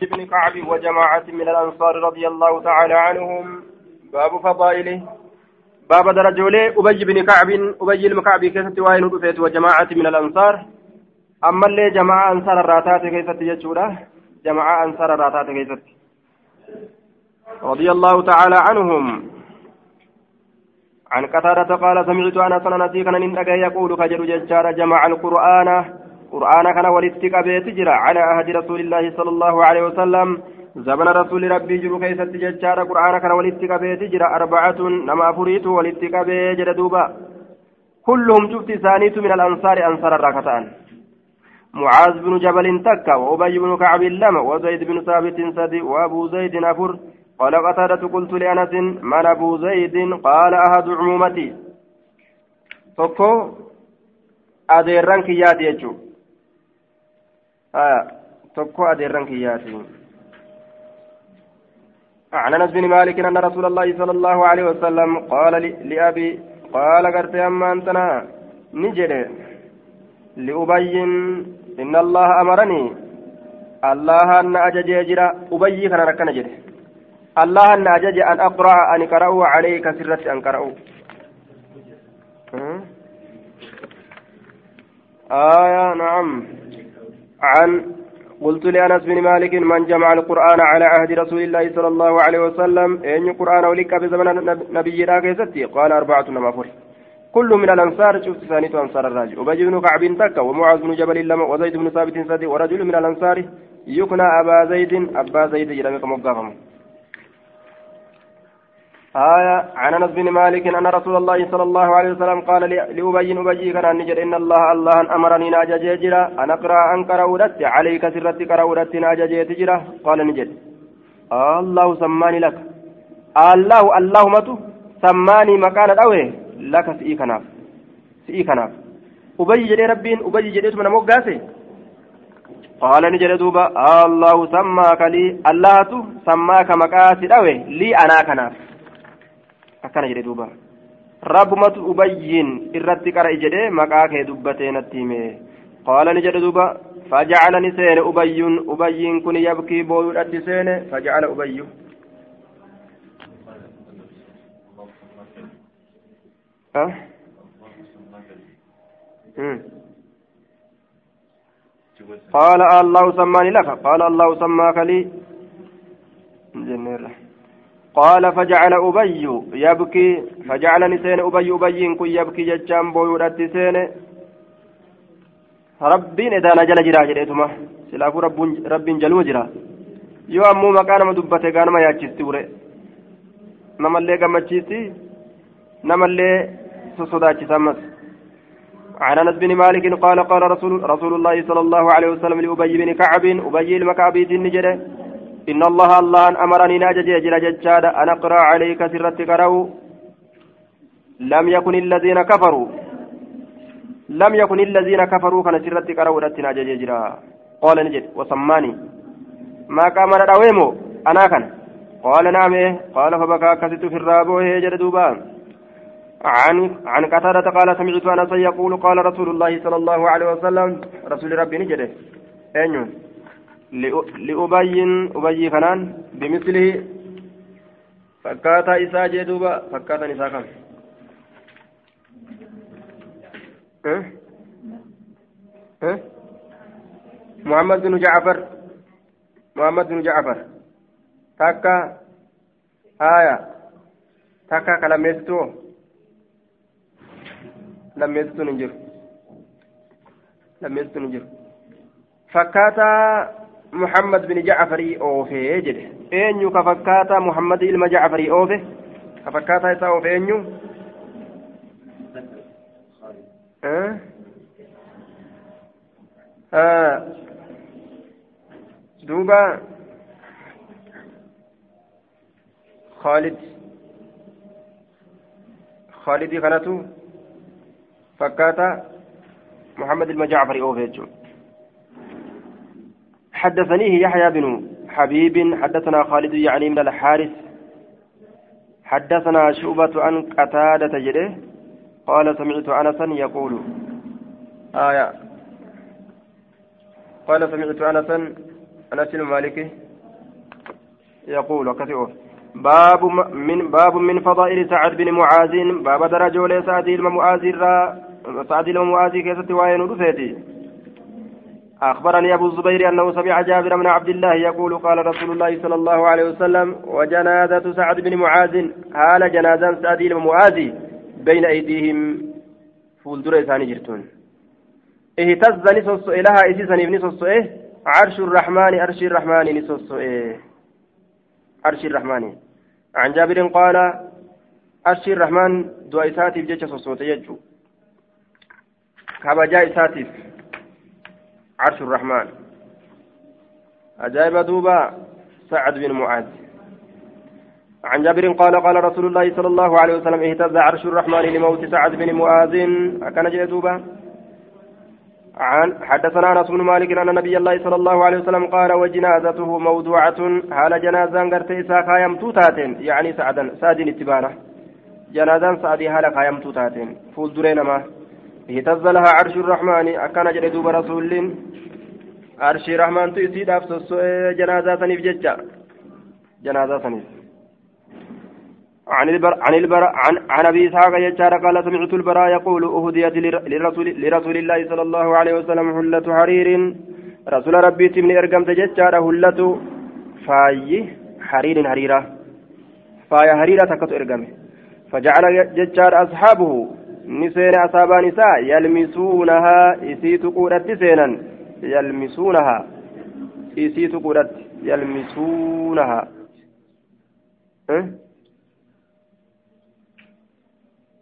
بن كعب وجماعة من الأنصار رضي الله تعالى عنهم. باب فضائله. باب درجولي أبي بن كعب أبي المكعب كيست وين رفيت وجماعة من الأنصار. أما اللي جماعة أنصار الراتات كيست يجوله جماعة أنصار الراتات كيست رضي الله تعالى عنهم. عن قتادة قال سمعت أنا سنة كان يقول كجر ججار جمع القرآن قرآن كان ولدت قبيت جرا. على عهد رسول الله صلى الله عليه وسلم. زمن رسول ربي جرو كيست ججار قرآن كان ولدت قبيت جرا. أربعة نما فريت ولدت قبيت جرا دوبا. كلهم شفت ثانيت من الأنصار أنصار الركتان معاذ بن جبل تكا وأبي بن كعب لم وزيد بن ثابت سدي وأبو زيد نفر. قال قتادة قلت لأنس من أبو زيد؟ قال أحد عمومتي. tokko adeerran kiyyaati jechuudha tokko adeerran kiyyaati عن أنس بن مالك أن رسول الله صلى الله عليه وسلم قال لأبي قال قرت أما أنتنا نجد لأبين إن الله أمرني. الله أن أجج يجرى أبي كان ركنا جد الله أن أجج أن أقرأ أن قرأوا عليك سرة أن قرأوا. آية نعم. عن قلت لأنس بن مالك من جمع القرآن على عهد رسول الله صلى الله عليه وسلم. أين القرآن ولك بزمن نبي راكيستي قال أربعة نمافر كل من الأنصار شفت ثانية أنصار الراجل وبجي بن كعب تكا ومعاذ بن جبل لما وزيد بن ثابت سدي ورجل من الأنصار يكنى أبا زيد أبا زيد جرمك مقامهم آية عن أنس بن مالك أن رسول الله صلى الله عليه وسلم قال لأبي أبي كان نجد إن الله الله أمرني ناجا جيجرا أن أقرأ أن قرأودت عليك سرت قرأودت ناجا جيجرا قال نجد. الله سماني لك. الله الله متو سماني مكان الأوي لك سئي كناف. سئي كناف. أبي جدي ربين أبي جدي من موقاسي قال نجد دوبا الله سماك لي الله سماك مكاسي الأوي لي أنا كناف. akkana jedhe duuba rabbumatu ubayyin irratti qara'i jedhe maqaa kee dubbatee natti hime qaala ni jedhe duuba فجعل نسين أبي أبي كن يبكي بويل أتسين فجعل أبي أه؟ قال الله سماني لك قال الله سماك لي جنير قال فجعل أبي يبكي. فجعل نسين أبي أبي كن يبكي ججام بويودات سين. ربين إذا نجل جرا جريتما سلافو رب رب جلو جرا yoo ammoo maqaa nama dubbate gaa nama yaachisti ure namallee gammachiisti namallee sosodaachisa ammas عن أنس بن مالك قال قال رسول رسول الله صلى الله عليه وسلم لأبي بن كعب. أبي المكعبي نجده إن الله الله أمرني ناجج أجل ججاد أن أقرأ عليك سرت قرأوا لم يكن الذين كفروا. لم يكن الذين كفروا كان سرت قرأوا رت ناجج أجرا قال نجد وسماني. ما كان من الأويمو أنا كان. قال نعم قال فبكى كست في الراب وهي جردوبان عن عن قتادة قال سمعت أنس يقول قال رسول الله صلى الله عليه وسلم رسول ربي نجده. أين؟ أبي كنان بمثله فكاتا إساء جدوبا فكاتا نساء كم أه؟ أه؟ محمد بن جعفر محمد بن جعفر تكا آية تكا كلمستو لمستو نجر لمستو نجر فكاتا محمد بن جعفر أوفي جده أنيو كفكاتا محمد إلما جعفر أوفي كفكاتا إسا أوفي أنيو أه؟ آه. دوبا خالد خالد كانت فكاتا محمد المجعفري أوفي حدثنيه يحيى بن حبيب حدثنا خالد يعني من الحارث. حدثنا شعبة عن قتادة جده قال سمعت أنسا يقول. آية. قال سمعت أنسا أنس المالكي يقول وكثير باب من باب من فضائل سعد بن معاذ باب درجة سعد المعاذ سعد المعاذ كيست وين رفيتي أخبرني أبو الزبير أنه سمع جابر بن عبد الله يقول قال رسول الله صلى الله عليه وسلم وجنازة سعد بن معاذ حال جنازة سعد بن معاذ بين أيديهم. فولدر إساني جرتون. اهتز نسوس إلها إسيسني بنسوس إيه؟ عرش الرحمن عرش الرحمن نسوس إيه؟ عرش الرحمن. عن جابر قال عرش الرحمن دعاء ساتف جيش صوت يجو كبجاء ساتف عرش الرحمن. أجاب دوبا سعد بن معاذ. عن جابر قال قال رسول الله صلى الله عليه وسلم اهتز عرش الرحمن لموت سعد بن معاذ. أكن جئتوبا عن حدثنا أنس بن مالك أن نبي الله صلى الله عليه وسلم قال وجنازته موضوعة حال جنازة غرت إسا خايم توتاتين يعني سعدا سعد اتبانه جنازة سعد حال خايم توتاتين. فول درين ما اهتز لها عرش الرحمن. أكان جل دوب رسول. عرش الرحمن تؤتي دافس جنازة سنيف ججا. جنازة سنيف. عن البر عن البر عن عن أبي إسحاق يجار قال سمعت البراء يقول أهديت لرسول لرسول الله صلى الله عليه وسلم حلة حرير. رسول ربي تمني ارقمت ججار حلة فاي حرير حريرة. فاي حريرة تكت ارقمه فجعل ججار أصحابه نساء يلمسونها إسيت قولت سينا يلمسونها إسيت قولت يلمسونها أه؟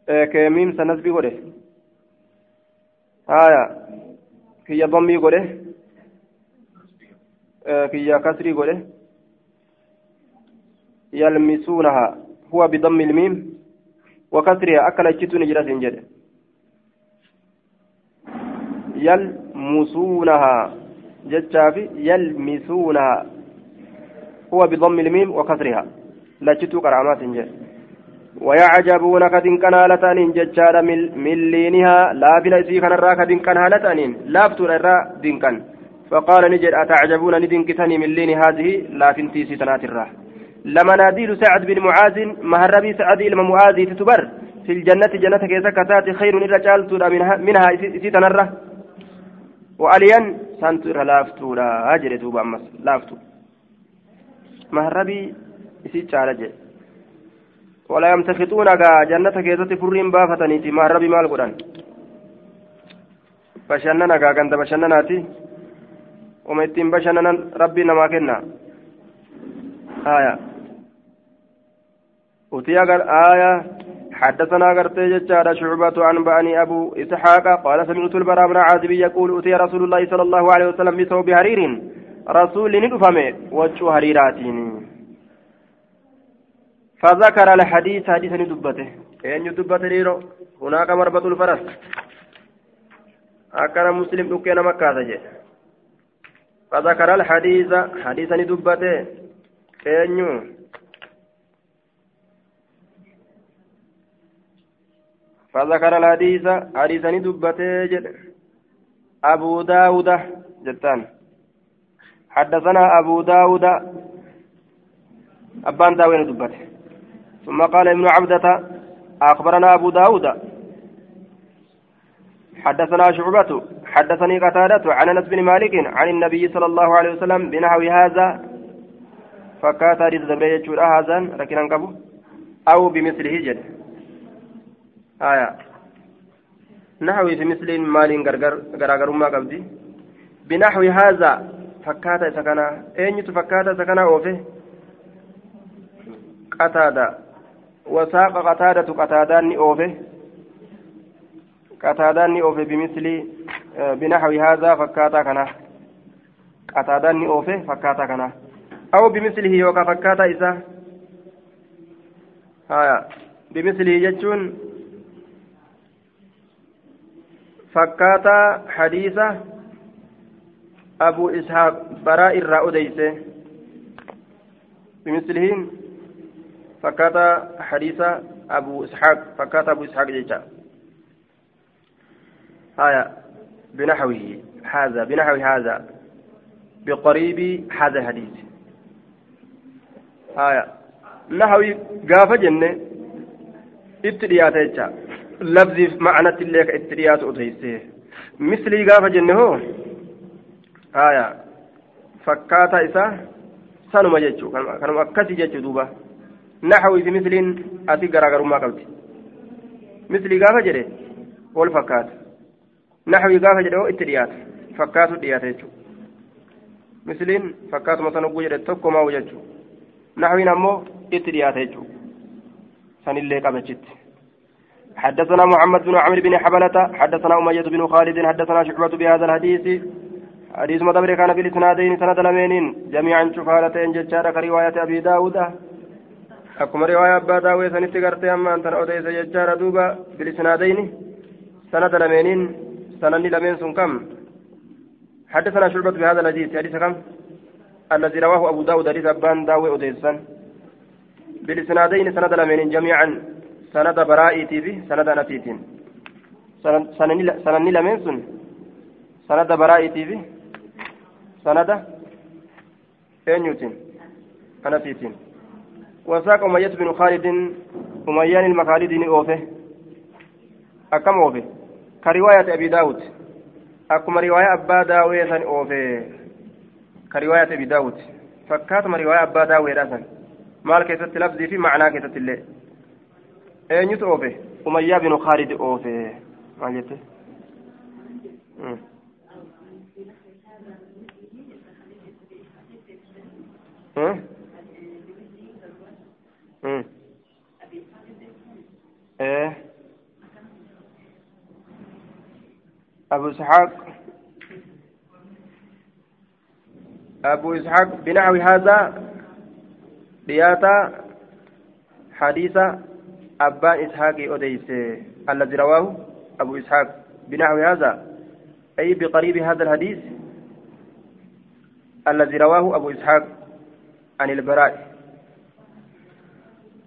أه كميم سنسبي قوله آية كي ضمي قوله أه كي كسري قوله يلمسونها هو بضم الميم وكسرها أكل أجتون جرس جد يلمسونها. جتشافي يلمسونها. هو بضم الميم وكسرها لا جتو قرامات جد ويعجبون كدن كنالتان جتشار من لينها لا بلا سي كان را كدن كنالتان لا فتور را دنكن. فقال نجد أتعجبون ندنكتني من لين هذه؟ لا فنتي ستنات الراح لمناديل سعد بن معاذ مهربي سعد إلما معاذ تتبر في الجنة جنة كيسا كتات خير الرجال منها, منها ستنرة وأليان سانتو لافتو لا أجري توبا أمس لافتو. مهربي إسيت شارجي ولا يمتخطون جنة كيسة فرين بافتنيتي مهربي مال قرآن. bashannana gaa ganda bashannanaati uma ittiin bashannanan rabbii namaa kenna haya أتي آية حدثنا قرتي جتشارة شعبة عن بني أبو إسحاق قال سمعت البراء بن عازب يقول أتي رسول الله صلى الله عليه وسلم بثوب حرير رسول ندفمه وجه حريراتين فذكر الحديث حديث ندبته. أين يدبته ليرو؟ هناك مربط الفرس. أكان مسلم دكينا مكة فذكر الحديث حديث ندبته. أين فذكر الحديث حديثا دبته أبو داود جتان حدثنا أبو داود. أبان داوين دبته. ثم قال ابن عبدة أخبرنا أبو داود. حدثنا شعبة حدثني قتادة عن أنس بن مالك عن النبي صلى الله عليه وسلم بنحو هذا. فكات حديث زبرية هذا لكن أو بمثله جد. آية نحوي في مثل مال غرغر ما قبدي بنحو هذا فكاتا سكنا أين تفكاتا سكنا أوفي قتادة وساق قتادة قتادان أوفي قتادان أوفي بمثل بنحو هذا فكاتا كنا أوفي فكاتا كنا أو بمثله يوكا فكاتا إسا آية بمثله يجون فكاتا حديثة أبو إسحاق براء الرأوديس بمثلهم فكاتا حديثة أبو إسحاق فكاتا أبو إسحاق جيجا آية بنحوه هذا بنحو هذا بقريب هذا الحديث nahawi gaafa jenne itti dhiyaata jecha. Labziif ma'anatti illee ka itti dhiyaatu odeyse mislii gaafa jenne hoo haya fakkaataa isaa sanuma jechuu kanuma akkasii jechuu duuba naxawii fi misliin ati garaagarummaa qabdi mislii gaafa jedhe wal fakkaata naxawii gaafa jedhe hoo itti dhiyaata fakkaatu dhiyaata jechuu misliin fakkaatuma san ogguu jedhe tokko maa'u jechuu naxawiin ammoo itti dhiyaata jechuu sanillee qabachitti حدثنا محمد بن عمرو بن حبلة حدثنا أمية بن خالد حدثنا شعبة بهذا الحديث. حديث مدبر كان في الإسنادين سند لمين جميعا شفالتين ججارة كرواية أبي داود. أكما رواية أبا داود؟ سنتي قرتي أما أنت أوديس ججارة دوبا في الإسنادين سند لمين سنني لمين سن كم؟ حدثنا شعبة بهذا الحديث. حديث كم؟ الذي رواه أبو داود حديث أبان داوي أوديسا. بالإسنادين سند لمين جميعا. سند برائتي به سند نتيتين سنني لمين سن سند برائتي به سند أنيوتين أنتيتين وساق أمية بن خالد أميان المخالدين أوفه أكم أوفه كرواية أبي داود أكما رواية أبا داوي سن أوفه كرواية أبي داود فكاتما رواية أبا داوي راسن مال كيست لفظي في معنى كيست الله أوفه أمية بن خالد أوفه ما جته إيه أبو إسحاق أبو إسحاق بنحو هذا دياتا حديث أبان إسحاق أديس الذي رواه أبو إسحاق بنحو هذا أي بقريب هذا الحديث الذي رواه أبو إسحاق عن البراء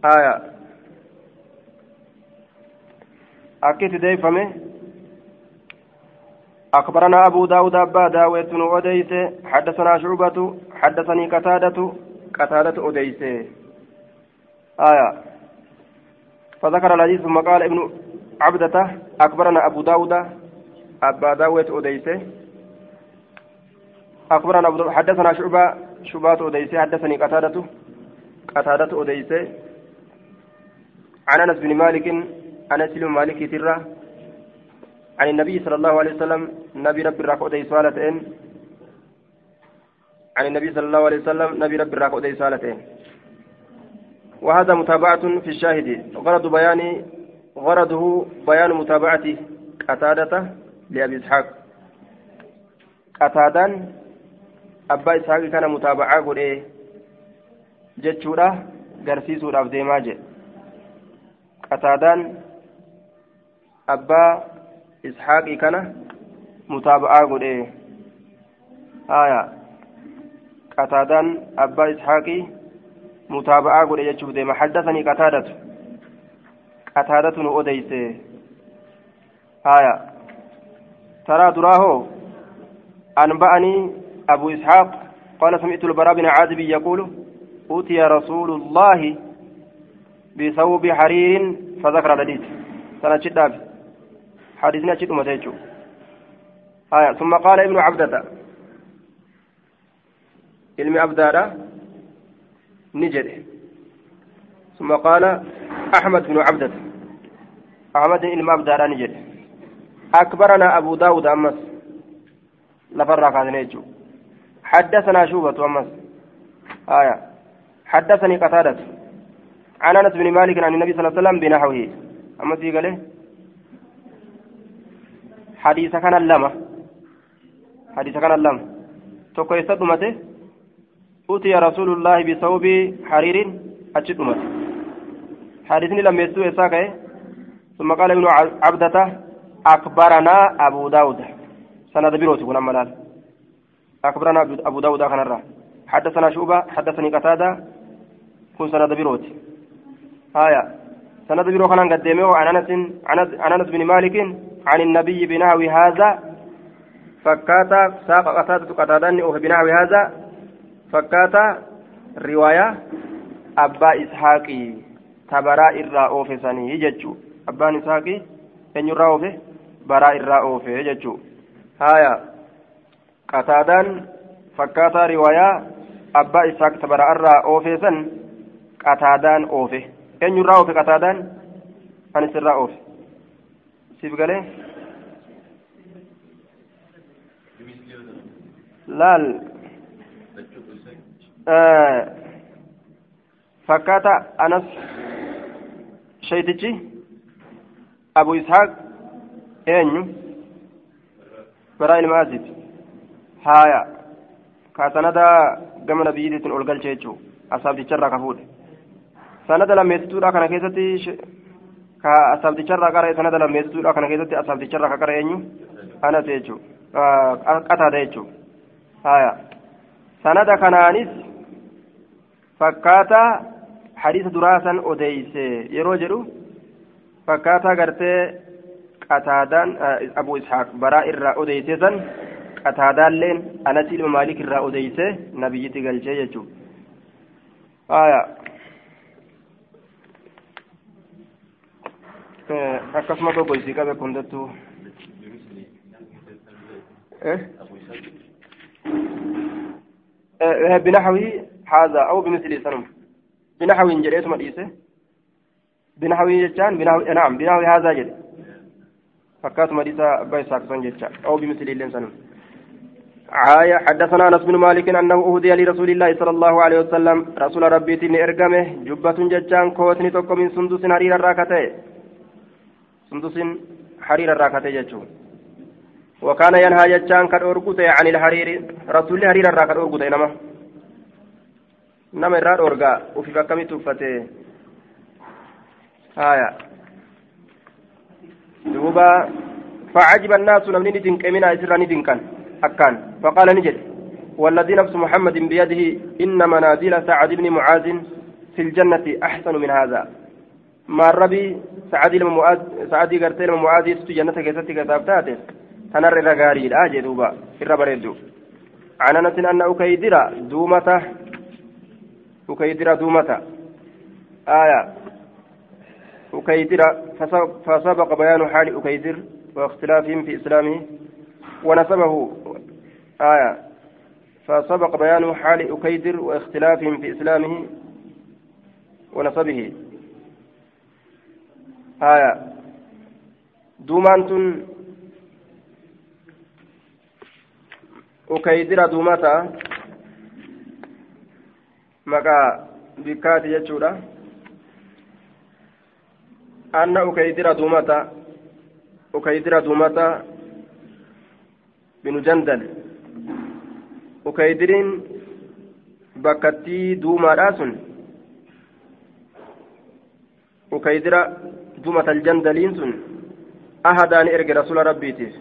آية أكيد ديفمه أخبرنا أبو داود أبا داويت أديس حدثنا شعبة حدثني قتادة قتادة أديس آية فذكر الحديث ثم قال ابن عبدة أخبرنا أبو داود أبا داويت أديس أخبرنا أبو حدثنا شعبة شبات أديس حدثني قتادة قتادة أديس عن أنس بن مالك أنس بن مالك ترى عن النبي صلى الله عليه وسلم نبي رب الراكو سالتين. عن النبي صلى الله عليه وسلم نبي رب الراكو سالتين. وهذا متابعة في الشاهد غرض بيان غرضه بيان متابعة قتادة لأبي إسحاق abbaa isaaqii kana mutaabacaa godhee jechuudha garsiisuudhaaf deemaa jedhe qataadaan abbaa ishaaqii kana mutaaba'aa godhee haya qataadaan abbaa ishaaqii mutaaba'aa godhe jechuuf deema haddasanii qataadatu qataadatu nu odeyse haya taraa duraa hoo anba'anii أبو إسحاق. قال سمعت البراء بن عازب يقول أوتي رسول الله بثوب حرير فذكر الحديث. سنة شداب حديثنا شد متيجو آية. ثم قال ابن عبدة. علم عبدة. نجد ثم قال أحمد بن عبدة. أحمد علم عبدة نجد أكبرنا أبو داود أمس. لفرق هذا نيجو حدثنا شوبة أمس. آية. حدثني قتادة. عن أنس بن مالك عن النبي صلى الله عليه وسلم بنحوه. أمس قال حديث كان اللمة حديث كان اللمة توكو يستدمته أوتي رسول الله بثوب حرير أجدمته حديثني لم يستوي ساكي ثم قال ابن عبدة أكبرنا أبو داود. سند بيروت كنا ملال أكبرنا أبو داود خنرة حدثنا شعبة حدثني قتادة. كن سند بيروت. آية. سند بيرو خنان قدمه عن أنس عن أنس بن مالك عن النبي بنحو هذا. فكاتا ساق قتادة قتادة بنحو هذا. فكاتا رواية abbaa ishaaqii tabaraa irraa oofesanii jechuu abbaan ishaaqii eenyurraa oofe baraa irraa oofe jechuu haya qataadaan fakkaataa riwaayaa abbaa ishaaq tabaraa irraa oofesan qataadaan oofe eenyurraa oofe qataadaan anis irraa oofe siif galee laal fakkaata anas shaytichi abu ishaaq eenyu baraa ilma aziid haaya ka sanada gama nabiyyiitiin ol galche jechuu asaabticharraa ka fuudhe sanada lammeessituudha kana keessatti ka asaabticharraa qara sanada lammeessituudha kana keessatti asaabticharraa ka qara eenyu anas jechuu qataada jechuu haaya sanada kanaanis fakkaataa hadiisa duraasan odeeyse yeroo jedhu fakkaataa gartee qataadaan abu ishaaq baraa irraa odeeyse san qataadaalleen anasi ilma maalik irraa odeeyse nabiyyitti galchee jechuudha aya akkasuma gogoysii qabe kundattuu بنحوه هذا أو بمثل سنم. بنحو جريت مديسه بنحو جتان بنحو نعم بنحو هذا جد فكات مديسة بيساك سنجتان أو بمثل اللين سنم. عاية حدثنا أنس بن مالك أنه أهدي لرسول الله صلى الله عليه وسلم. رسول ربي تني إرقمه جبة جتان كوتني توكو من سندس حرير الراكتة. سندس حرير الراكتة جتون وكان ينهى جتان كالأورقوت عن الحرير رسول حرير الراكتة أورقوت نما nama irraa dhoorgaa ufiif akkamitti uffate haya duuba فعجب الناس نمني ندنك منا إسرا ندنكا أكان فقال نجد والذي نفس محمد بيده إن منازل سعد بن معاذ في الجنة أحسن من هذا ما الربي سعد المعاذ سعد قرتين معاذ يستو جنة كيستي كتابتاته تنر رغاري الآجي دوبا في الربريدو عن أنس أن أكيدر دومته أكيدر دومة آية. أكيدر فسبق بيان حال أكيدر واختلافهم في إسلامه ونسبه. آية. فسبق بيان حال أكيدر واختلافهم في إسلامه ونسبه. آية. دومانتون. أكيدر دومتا. Maqaa bikkaati jechuudha anna ukaydira duumata ukaydira duumata binu jandal ukaydiriin bakkattii duumaadhaa sun ukaydira duumata aljandaliin sun ahadaani erge rasula rabbiitiif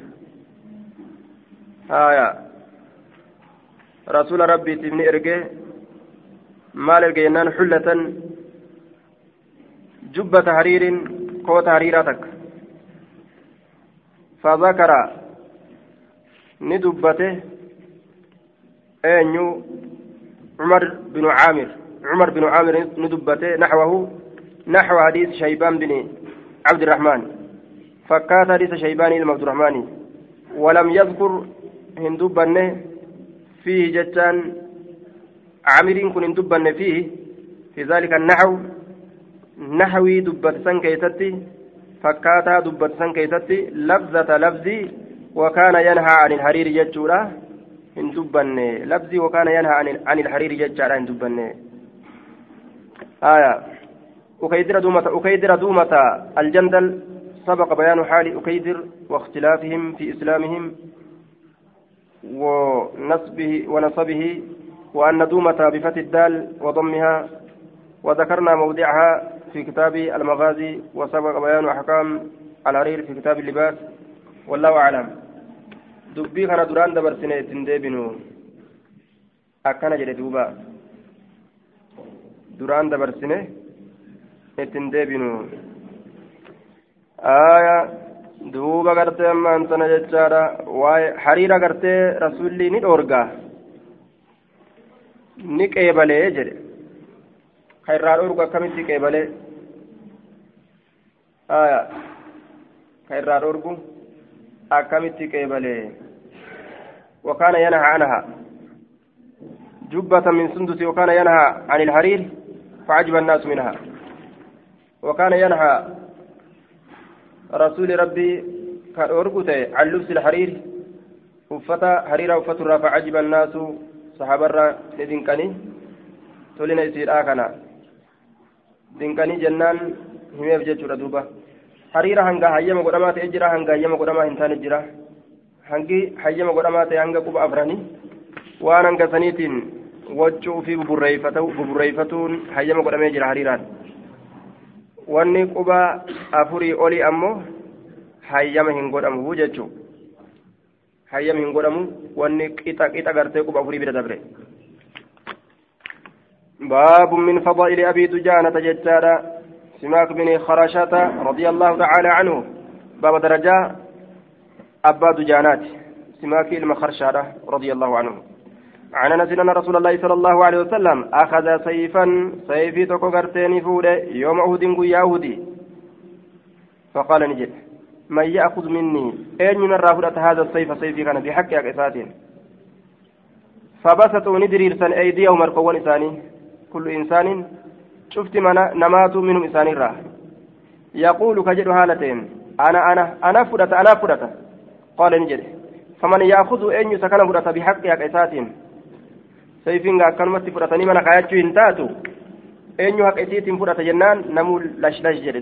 haya rasula rabbiitiif ni erge maal erga jennaan xullatan jubbata hariirin koota hariiraa takka fadakara ni dubbate eenyu cumar binu caamir cumar binu caamir ni dubbate naxwahu naxwa hadiis shaybaan bini cabdirahmaan fakkaata hadiisa shaybaanii ilma abdurahmaanii walam yadkur hin dubbanne fiihi jechaan عامرين كن دبن فيه في ذلك النحو نحوي دبت سن كيستي فكاتا دبت سن كيستي لفظة لفظي وكان ينهى عن الحرير ججورا إن دبن لفظي وكان ينهى عن عن الحرير ججارا إن دبن. آية. أكيدر دومة أكيدر دومة الجندل سبق بيان حال أكيدر واختلافهم في إسلامهم ونصبه ونصبه وأن دومة بفتح الدال وضمها وذكرنا موضعها في كتاب المغازي وسبق بيان أحكام العرير في كتاب اللباس والله أعلم. دبي كان دران دبرسنة تندبنو أكنا جل دوبا. duraan dabarsine ittiin deebinu aya duuba gartee ammaan sana jechaadha waa'ee hariira gartee rasuulli ni qeebalee jedhe kairraa dhorgu akkamitti qeebalee aya kairraa dhorgu akkamitti qeebalee وكان ينهى عنها جبة من سندس وكان ينهى عن الحرير فعجب الناس منها وكان ينهى رسول ربي كان أرقته عن لبس الحرير uffata hariira uffaturraa facajiba annaasu sahabarra ni dinqanii tolina isiidhaa kana dinqanii jennaan himeef jechuudha duuba hariira hanga hayyama godhamaa ta'e jira hanga hayyama godhamaa hin taane jira hangi hayyama godhamaa ta'e hanga quba afranii waan hanga saniitiin waccuu fi buburreeffatuun hayyama godhamee jira hariiraan wanni quba afurii olii ammoo hayyama hin godhamu jechuudha hayyam hin godhamu wanni qixa qixa gartee quba afurii bira dabre. باب من فضائل أبي دجانة ججارة سماك بن خرشة رضي الله تعالى عنه باب درجة أبا دجانات سماك المخرشة رضي الله عنه عن أنس أن رسول الله صلى الله عليه وسلم أخذ سيفا سيفي تكو فوله يوم أهد يهودي فقال نجد من يأخذ مني. أين من الرافضة هذا السيف سيفي كان بحق أكسات فبسطوا ندريرسا أيديهم مرقوان إساني. كل إنسان شفت منا نمات منهم إساني راه يقول كجد هالتين أنا أنا أنا فرت أنا فرت قال نجد. فمن يأخذ أين يسكن فرت بحق أكسات سيفين كلمة فرتني من قايتشو إنتاتو. أين يحق إسيت فرت جنان؟ نمول لش لش جد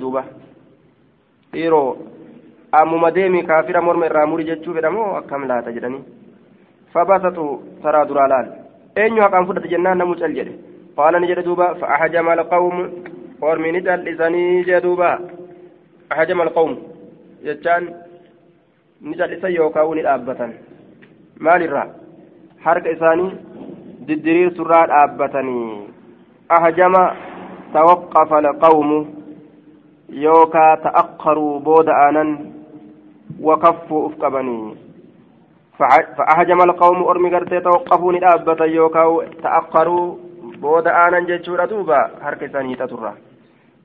dhiiroo irraa muri jechuu fedhamoo akkam laata jedhanii fabasatu taraa duraa laal eenyu haqaan fudhate jennaan namu cal jedhe qaala ni jedhe duuba fa'ahajama alqawmu ormi ni cal'isanii jee duuba ahajama alqawmu jechaan ni cal'isan yookaan ni dhaabbatan maalirraa harka isaanii diddiriirsurraa dhaabbatanii ahajama tawaqqafa alqawmu yookaa ta'aqqaruu booda aanan وكفوا أفقبني فأهجم القوم أرمي قرتي توقفوا ندابة يوكاو تأخروا. بود آنا جتشورة دوبا هركساني تترى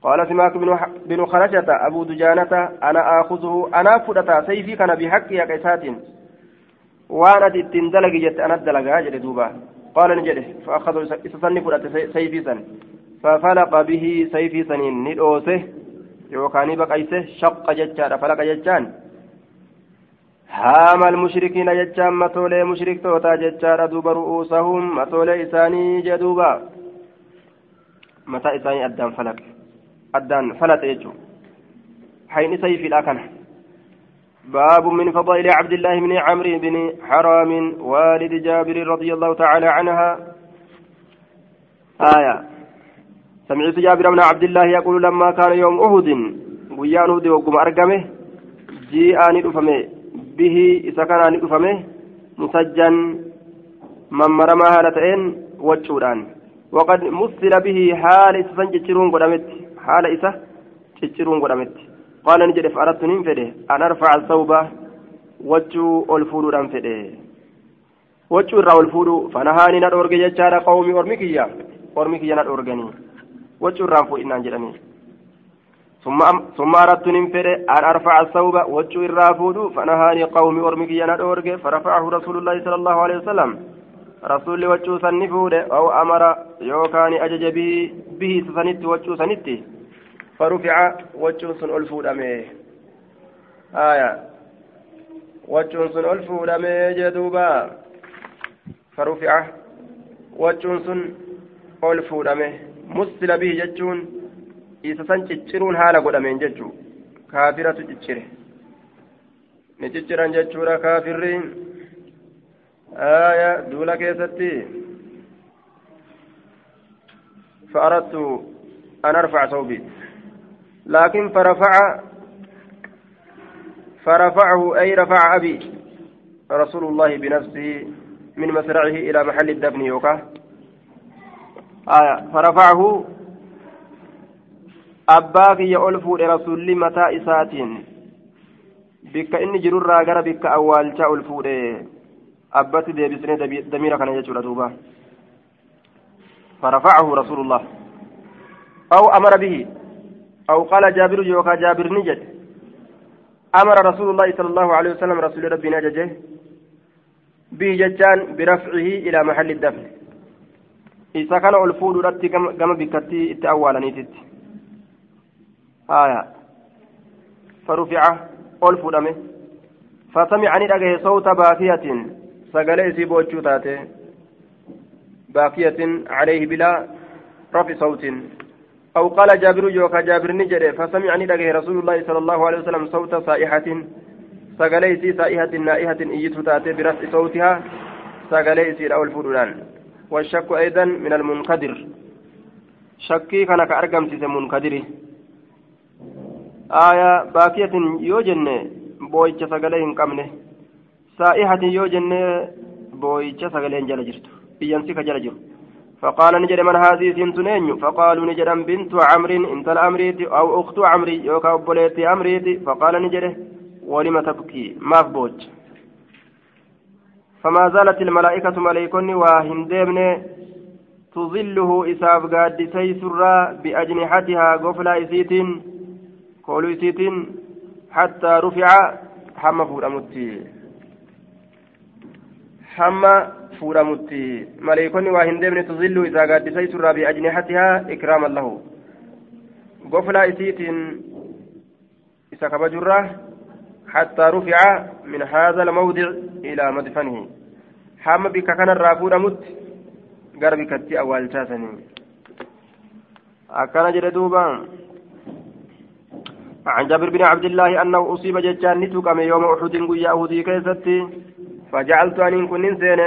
قال سماك بن خرجة أبو دجانة أنا آخذه. أنا فدتا سيفي كان بحق يا كيسات. وأنا تندلق جت أنا الدلقا جل دوبا قال نجده فأخذوا إسسني فدت سيفي سن. ففلق به سيفي سنين ندوسه. يوكاني بقيسه شق جتشان فلق جتشان. هام المشركين جتشان متولي مشرك توتا جتشان دوبا رؤوسهم متولي إساني جدوبا متى إساني أدان فلك أدان فلت يجو حين سيف الأكنه باب من فضائل عبد الله بن عمرو بن حرام والد جابر رضي الله تعالى عنها آية سمعت جابر بن عبد الله يقول لما كان يوم أهد ويان أهد وقم أرقمه جيء دفمه به إذا كان ندفمه مسجن من مرمى هالتين وجودان وقد مثل به حال إسان جتشرون قدمت حال إسا جتشرون قدمت قال نجد فأردت ننفده أن أرفع الثوب وجو الفولو فده وجو الرا الفولو فنهاني ندورج جتشار قومي أرمكيا أرمكيا ندورجني وجو الرا فوئنا جلني ثم أردت ننفر أن أرفع الثوب وجه الرافود فنهاني قومي أرمك ينادورك فرفعه رسول الله صلى الله عليه وسلم. رسول وجه سنفود أو أمر يوكاني أجج به به سنت وجه سنت فرفع وجه سن ألفود أميه آية. وجه سن ألفود أميه جدوبا فرفع وجه سن ألفود أميه مسل به جتون isa san cicciruun haala godhameen jechuu kaafiratu ciccire ni cicciran jechuudha kaafirri aya duula keessatti فأردت أن أرفع ثوبي لكن فرفع فرفعه أي رفع أبي رسول الله بنفسه من مسرعه إلى محل الدفن يوكا آية فرفعه abbaa kiyya ol fuudhe rasulli mataa isaatiin bikka inni jirurraa gara bikka awwaalchaa ol fuudhe abbatti deebisnee damiira kana jechuudha duuba. فرفعه رسول الله أو أمر به أو قال جابر يوكا جابر نجد أمر رسول الله صلى الله عليه وسلم رسول ربي نجده به جتان برفعه إلى محل الدفن إذا كان الفود رتي كما بكتي التأوالا نيتت آية فرفع الفود أمه فسمعني أجه صوت باكية سقلي سيبوتشو تاتي باكية عليه بلا رفع صوت أو قال جابر يوكا جابر نجري فسمعني أجه رسول الله صلى الله عليه وسلم صوت صائحة sagalee isii saa'ihatin naa'ihatin iyyitu taate biraf'i sawtihaa. Sagalee isiidha ol fuudhuudhaan والشك أيضا من المنكدر شكي كان كأرقم سيس منكدري آية باكية يوجن بويتش سقلين قمنه سائحة يوجن بويتش سقلين جل جرت. بينسك جل جرت. فقال نجد من هذه سنتنين فقالوا نجد بنت عمرو انت الأمريت أو أخت عمري يوكا أبوليتي أمريتي. فقال نجده ولم تبكي؟ ما بوج. فما زالت الملائكة ملائكني وهندمن تظله إساف قاد سيسرا بأجنحتها قفلا إسيت حتى رفع حما فورمتي. حما فورمتي. ملائكني وهندمن تظله إساف قاد سيسرا بأجنحتها إكراما له قفلا إسيت إسا كبجرة حتى رفع من هذا الموضع إلى مدفنه. حام بك كان الرافود مت قرب كتي أول تاسني. أكان جردوبا عن جابر بن عبد الله أنه أصيب ججان نتوكم يوم أحد قيا أهدي كيستي. فجعلت أن كن سين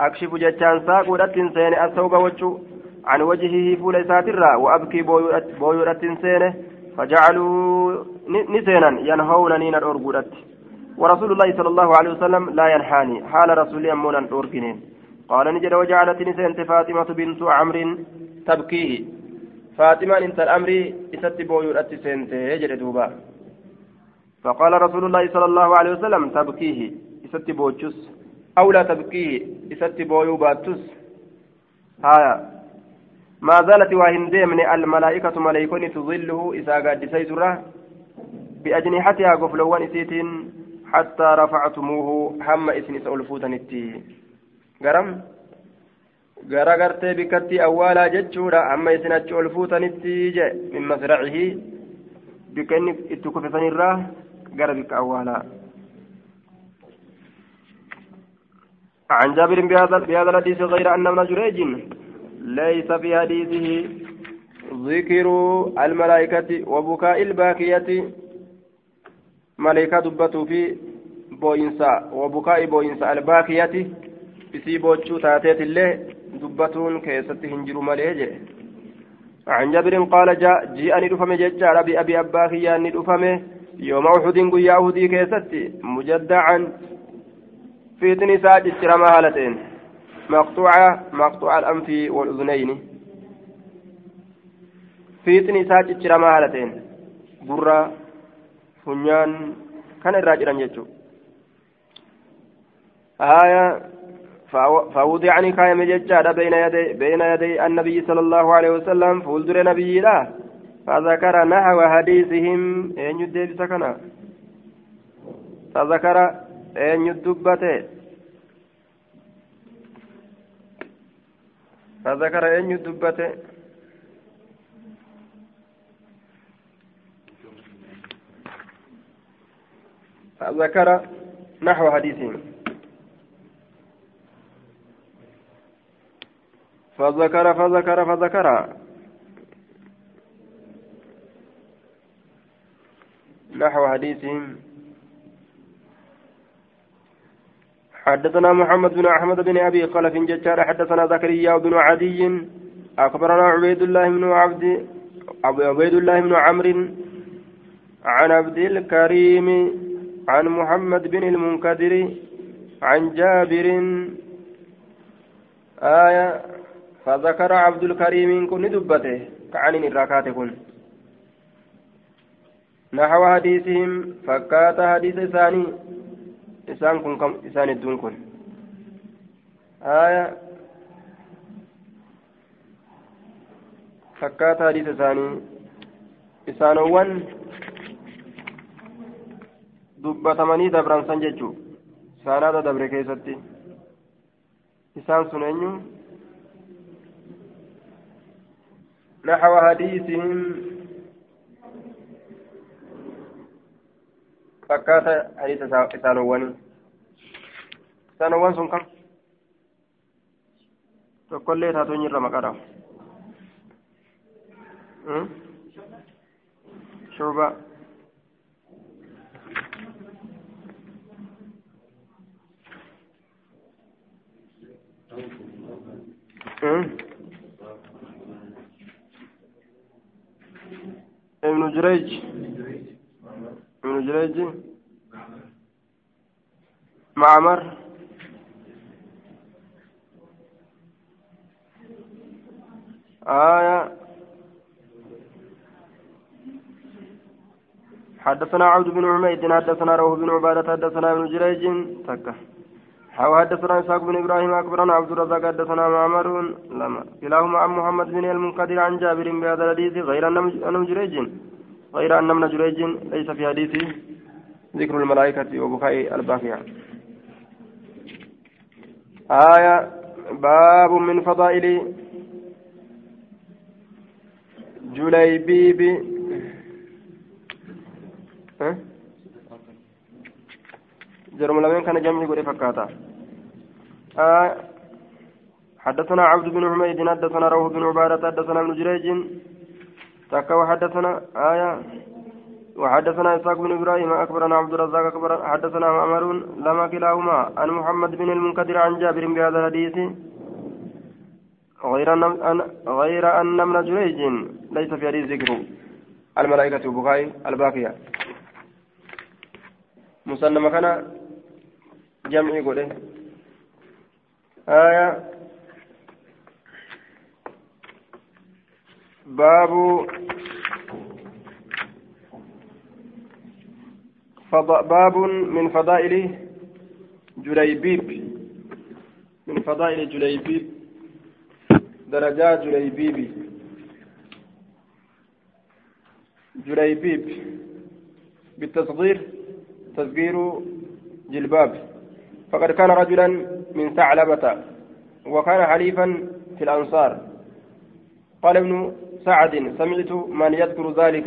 أكشف ججان ساق ودت سين الثوب وجه عن وجهه فول ساترا وأبكي بويرة سين فجعلوا نسينا ينهونني الأرجلت ورسول الله صلى الله عليه وسلم لا ينحاني. حال رسول أمونا الأرجنين قال نجد وجعلت نسينت فاطمة بنت عمرو تبكيه. فاطمة انت الأمر إستبو يؤتي سنت يجري دوبا. فقال رسول الله صلى الله عليه وسلم تبكيه إستبو جس أو لا تبكيه إستبو يباتس هايا. ما زالت وهندي من الملائكة ملائكة تظله إذا قد سيسره بأجنحتها قفلوان إسيتين حتى رفعتموه هم إسن سألفوتنتي قرم؟ Gara gartee bikkatti awwaalaa jechuudha amma isin achi ol fuutanitti je min masracihi bikka inni itti kufisanirraa gara bikka awwaalaa عن جابر بهذا الحديث غير أن ابن جريج ليس في حديثه ذكر الملائكة وبكاء الباكية ملائكة دبتوا في بوينسا وبكاء بوينسا الباكية isii bochuu taateet illee dubbatuun keessatti hin jiru malee jedhe عن جابر قال جاء جيءني دفم ججار أبي أبي أبا خياني دفم يوم أحد قيا أهدي كيستي مجدعا في تنساء جسر مهالتين مقطوعة مقطوع الأنف والأذنين في تنساء جسر مهالتين برا funyaan kana irraa jedhan jechuudha آية فوضعني كايم ججادة بين يدي بين يدي النبي صلى الله عليه وسلم فولدر نبي لا. فذكر نحو حديثهم أن يدي سكنا فذكر أن يدبته؟ فذكر أن يدبته؟ ذكر نحو حديثهم. فذكر فذكر فذكر. نحو حديثهم حدثنا محمد بن أحمد بن أبي خلف ججار. حدثنا زكريا بن عدي. أخبرنا عبيد الله بن عبد عبيد الله بن عمرو عن عبد الكريم عن محمد بن المنكدر عن جابر. آية فذكر عبد الكريم كن دبته كعن الركات كن نحو حديثهم فكات حديث ثاني إسان كن كم إسان الدون كن آية fakkaata hadiisa isaanii isaanowwan dubbatamanii dabran san jechuu saanaada dabre keessatti isaan sun eenyu نحو حديثهم فكات حديث إسانوان إسانوان سن كم؟ تقول لي تاتوني رمقرا شعبة. ابن جريج ابن جريج معمر آية حدثنا عبد بن عميد حدثنا روح بن عبادة حدثنا ابن جريج تكه حاو حدثنا إسحاق بن إبراهيم أكبرنا عبد الرزاق حدثنا معمر لما كلاهما عن محمد بن المنقدر عن جابر بهذا الحديث غير أن جريج غير أن من جريج ليس في حديثه ذكر الملائكة وبكاء الباقية. آية باب من فضائل جليبيب. أه؟ جرم لمن كان جمع يقول فكاتا آه حدثنا عبد بن حميد حدثنا روح بن عبادة حدثنا ابن جريج. تكا وحدثنا آية وحدثنا إسحاق بن إبراهيم أكبرنا عبد الرزاق أكبر حدثنا معمر لما كلاهما عن محمد بن المنكدر عن جابر بهذا الحديث. غير أن غير أن ابن جريج ليس في حديث ذكره. الملائكة بخاري الباقية. مسلم كان جمعي قوله آية؟ باب باب من فضائل جليبيب. من فضائل جليبيب. درجات جليبيب. جليبيب. بالتصغير تصغير جلباب. فقد كان رجلا من ثعلبة وكان حليفا في الأنصار. قال ابن سعد سمعت من يذكر ذلك؟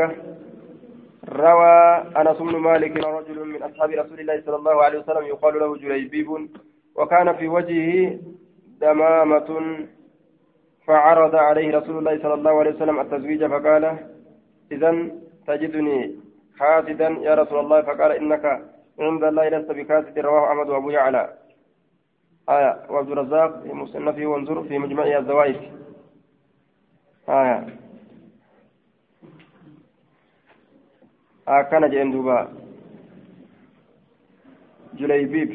روى أنس بن مالك رجل من أصحاب رسول الله صلى الله عليه وسلم يقال له جليبيب وكان في وجهه دمامة فعرض عليه رسول الله صلى الله عليه وسلم التزويج فقال إذا تجدني حاسدا يا رسول الله. فقال إنك عند الله لست بكاسد رواه أحمد وأبو يعلى. آية وعبد الرزاق في مصنفه وانظر في مجمع الزوائد. آية. آه كان جئن دوبا. جليبيب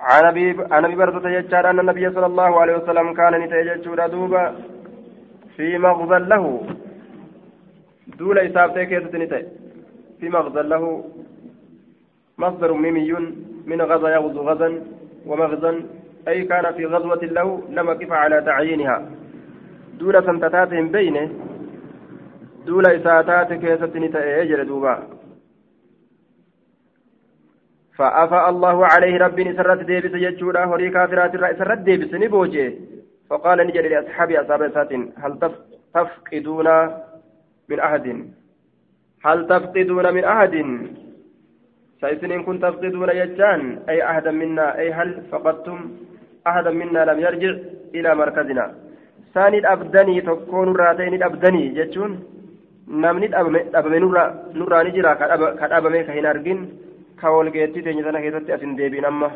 عن أبي عن أبي بردة يجار أن النبي صلى الله عليه وسلم كان نتيجه دوبا في مغزى له. دول إسابته كيست نتاي في مغزى له مصدر ميمي من غزا يغزو غزا ومغزا أي كان في غزوة له لم كف على تعيينها. دول سنتتاتهم بينه دول إساتات كيست نتاي أجل دوبا. فأفى الله عليه ربي سرت ديبس يجودا هوري كافرات سرت ديبس نبوجه. فقال نجد لأصحابي أصحاب ساتين هل تفقدون من أحد هل تفقدون من أحد سيسن إن كنت تفقدون يجان أي أحدا منا أي هل فقدتم أحدا منا لم يرجع إلى مركزنا ساني أبدني تكون راتين أبدني namni dhabame nurraa ni jira ka dhabame ka hin argin ka walgeetti teenya sana keessatti asin deebiin amma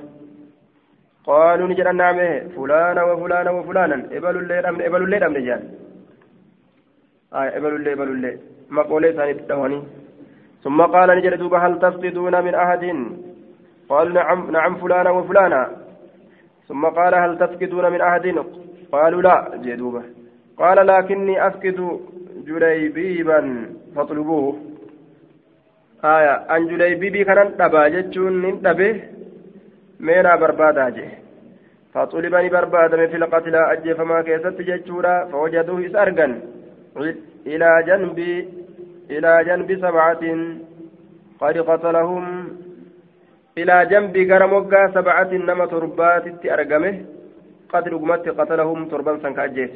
qaaluu ni jedhan naame fulaana wa fulaana wa fulaanan ebalullee dhabne ebalullee dhabne jedhan إبل الله إبل الله مقولة ثانية دهوني ثم قال نجد دوبا هل تفقدون من أحد؟ قال نعم نعم فلانا وفلانا. ثم قال هل تفقدون من أحد؟ قالوا لا جدوبا قال لكني أفقد جليبيبا فاطلبوه. آية أن جليبيبي كان دبا جتشون دبه مينا بربادا جه. فطلبني بربادم في القتلى أجي فما كيست جتشورا فوجدوه إسأرقا إلى جنب إلى جنب سبعة قد قتلهم. إلى جنب قرموغا سبعة نما تربات أرقمه قد رقمت قتلهم تربان سنك أجيت.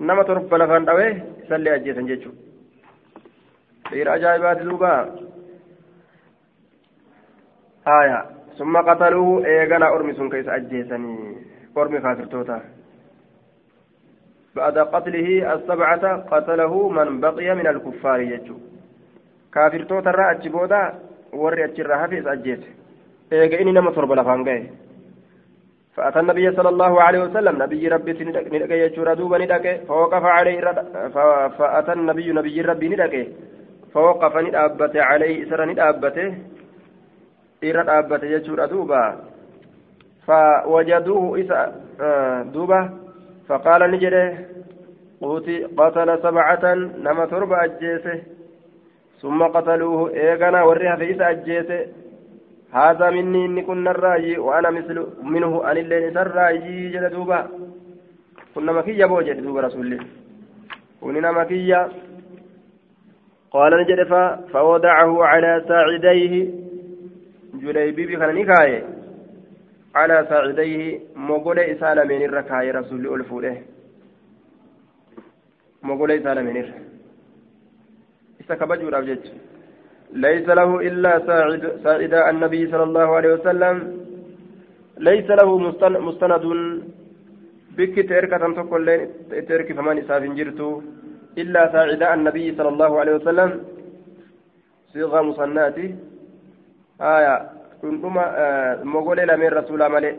نما تربى لفان دويه سلي أجيت جتشو غير أجايبات دوبا آية. ثم قتلوه إيغانا أرمي سن كيس أجيسني أرمي كافرتوتا بعد قتله السبعة قتله من بقي من الكفار يجو. را أجبودا warri achirraa hafes ajjeese eega inni nama torba lafaan gahe فأتى النبي صلى الله عليه وسلم نبي ربي ندقى يجور دوبا ندقى فوقف عليه فأتى النبي نبي ربي ندقى فوقف ندابته عليه إسر ندابته. إرى دابته يجور دوبا فوجدوه إسا دوبا. فقال نجده قتل سبعة نما تربة أجيسه. ثم قتلوه إيغانا وريها في إسا أجيسه. هذا مني إني كنا الرأي وأنا مثل منه أن اللين سرأي جل دوبا. كنا مكية بوجد دوبا رسول الله. كنا مكية. قال نجد فوضعه على ساعديه. جليبي بخنا نكاية على ساعديه مقول إسالة من الركاية رسول الله مقول إسالة من isa kabajuudhaaf jecha ليس له إلا ساعد ساعد النبي صلى الله عليه وسلم. ليس له مستند بك تركة تقول ترك فمان إساف جرتو. إلا ساعد النبي صلى الله عليه وسلم. صيغة مصناتي آية كنتما مغولي لمن رسول مالي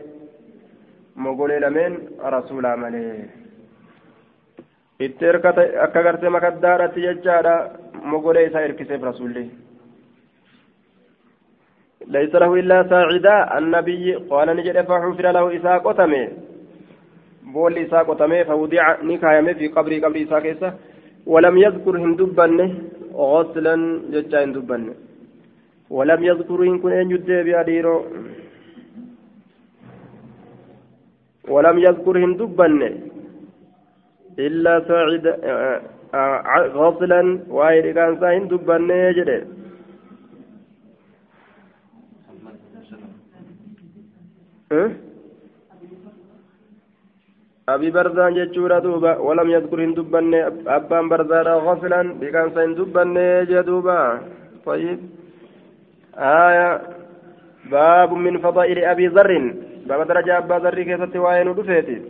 مغولي لمن رسول مالي itti erkata akka gartee makaddaadhatti jechaadha mogolee isaa erkiseef rasuulli. ليس له إلا ساعدا النبي قال نجد فحفر له إساء قتمه بول إساء قتمه فوضع نكايمه في قبر قبر إساء كيسة ولم يذكر هندبن غسلا ججا هندبن ولم يذكر إن كن أن يدي بأديرو ولم يذكر هندبن إلا ساعد غسلا وايد كان ساين دبني جده أبي برزان جتشورا دوبا ولم يذكر هندبني أبان برزان غسلا بكان ساين دبني جدوبا طيب. آية باب من فضائل أبي ذر باب درجة أبا ذر كيف تواين ودفيتي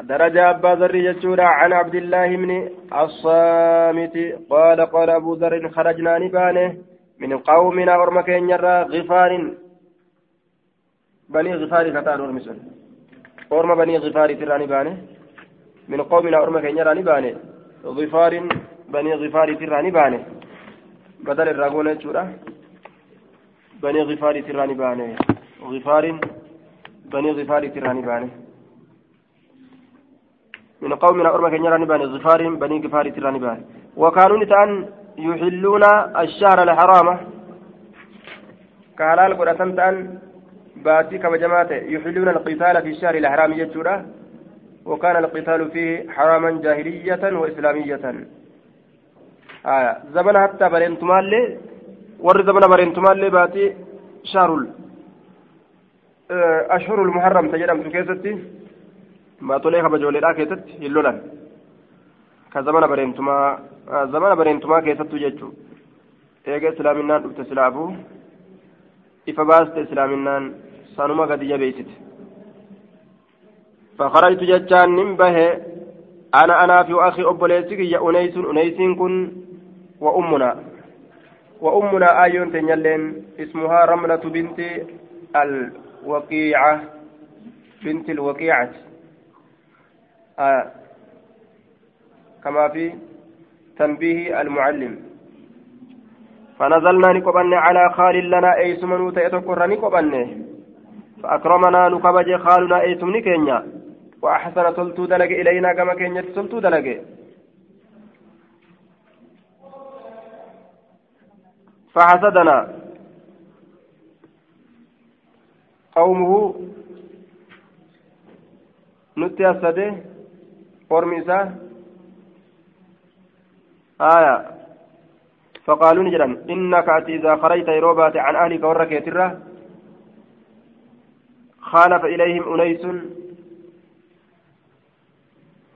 درجة أبا ذر يجورا عن عبد الله بن الصامت قال قال أبو ذر خرجنا نبانه من قومنا أرمكين يرى غفار. بني غفار كتان أرمسون أرم بني غفار تراني بانه من قومنا أرمكين يرى نبانه. غفار بني غفار تراني بانه بدل الرغون يجورا. بني غفار تراني بانه. غفار بني غفار تراني بانه. من قومنا أرمى نبان غفار بني غفار ترى نبان وكانوا نتان يحلون الشهر الحرام. كهلال قرأتن تان باتي كما جماعة يحلون القتال في الشهر الحرام يجورا. وكان القتال فيه حراما جاهلية وإسلامية. زمن حتى برينتمال ور زمن برينتمال باتي شهر أشهر المحرم تجرم تكيستي baatolee kabajooleedhaa keessatti hin lolan ka zamana bareentumaa zamana bareentumaa keessattuu jechuun eega islaaminaan dhufte silaafuu ifa baaste islaaminaan sanuma gadi jabeessite فخرجت جتان نمبه أنا أنا في أخي أبوليسك يا أنيس أنيسين كن وأمنا. وأمنا آيون تنيلين اسمها رملة بنت الوقيعة. بنت الوقيعة. آه. كما في تنبيه المعلم. فنزلنا نقبن على خال لنا أي سمنو تأتكر نقبن فأكرمنا نقبج خالنا أي سمن كينيا. وأحسن تلتو دلق إلينا كما كينيا تلتو دلق. فحسدنا. قومه نتي أسده أرميسا آية. فقالوا نجرا إنك إذا خرجت يروبات عن أهلك وركيترة خالف إليهم أنيس.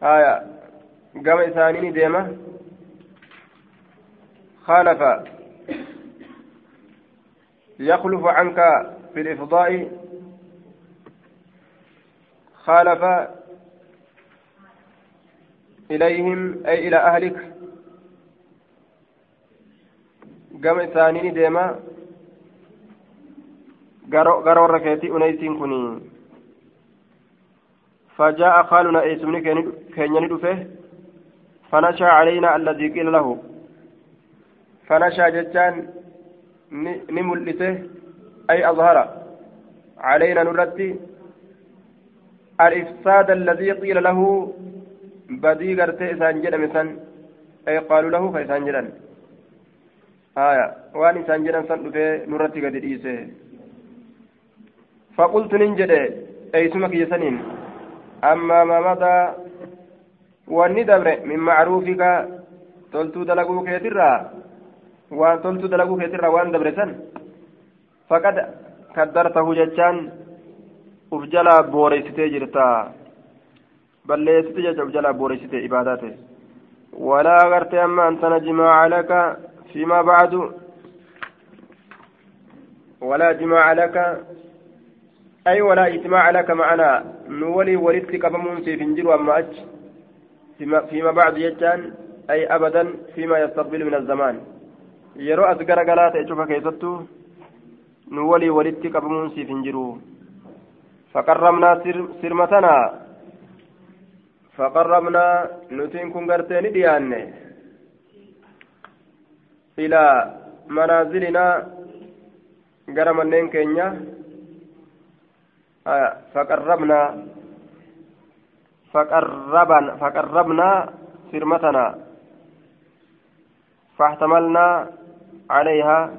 آية. قام إسانين ديمة خالف. يخلف عنك في الإفضاء خالف إليهم أي إلى أهلك. قام إسانين ديما. قروا ركيتي أنيسين كني فجاء خالنا إيسمني كين ندفه فنشى علينا الذي قيل له. فنشى جتان نملته أي أظهر علينا نرتي الإفساد الذي قيل له بدي قرتي إسان جدم سن أي قالوا له فإسان جدن آية وأن إسان جدن سن نرتي قد إيسه فقلت ننجد أي سمك يسنين أما ما مضى وأني دبر من معروفك تلتو دلقو كيترا وأن تلتو دلقو كيترا وأن دبر سن فقد كدرته جتان uf jalaa booreysitee jirta. Balleessite jecha uf jalaa booreysite ibaadaate. Walaa agartee amma antana jimaaca laka fiimaa bacdu ولا جماع لك أي ولا إجماع لك معنا نولي ولدت قبمون في فنجر وأما أج فيما بعد يجان أي أبدا فيما يستقبل من الزمان يرو أذكر قلات أشوف كيستو نولي ولدت قبمون في فنجرو فقربنا سرمتنا فقربنا نتين كن غرتين ديان إلى منازلنا غرمنين كينيا آه فقربنا فقربنا فقربنا سرمتنا فاحتملنا عليها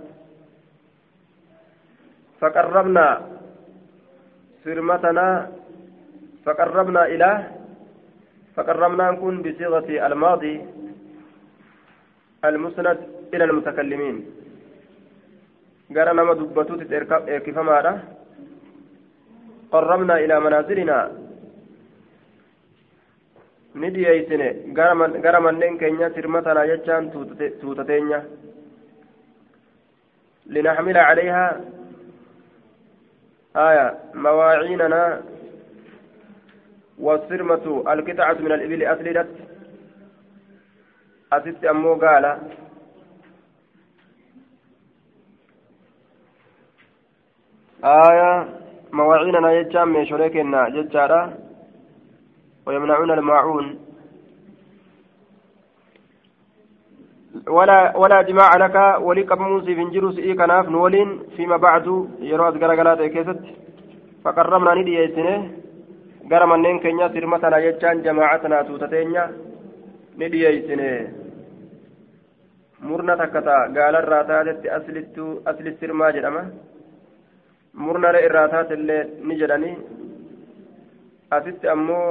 فقربنا سرمتنا فقربنا إلى فقربنا نكون بصيغة الماضي المسند إلى المتكلمين. قال نما دبتوت كيف ماذا قربنا إلى منازلنا. ندييسن gara manneen keenya sirmatanaa jechaan tuutateenya لنحمل عليها آية مواعيننا والسرمة القطعة من الإبل أسلدت أسست أمو قال آية مواعيننا يجام من شريكنا ججارة ويمنعون الماعون. ولا ولا جماع لك ولي قبمون في فنجروس إي كناف نولين فيما بعد يروز غرغلات كيست. فقربنا ندي يسنه غرم النين كنيا سرمتنا يجان جماعتنا توتتينيا. ندي يسنه murna takka ta'a gaalarraa taatetti aslittu asli sirmaa jedhama murnare irraa taatellee ni jedhani asitti ammoo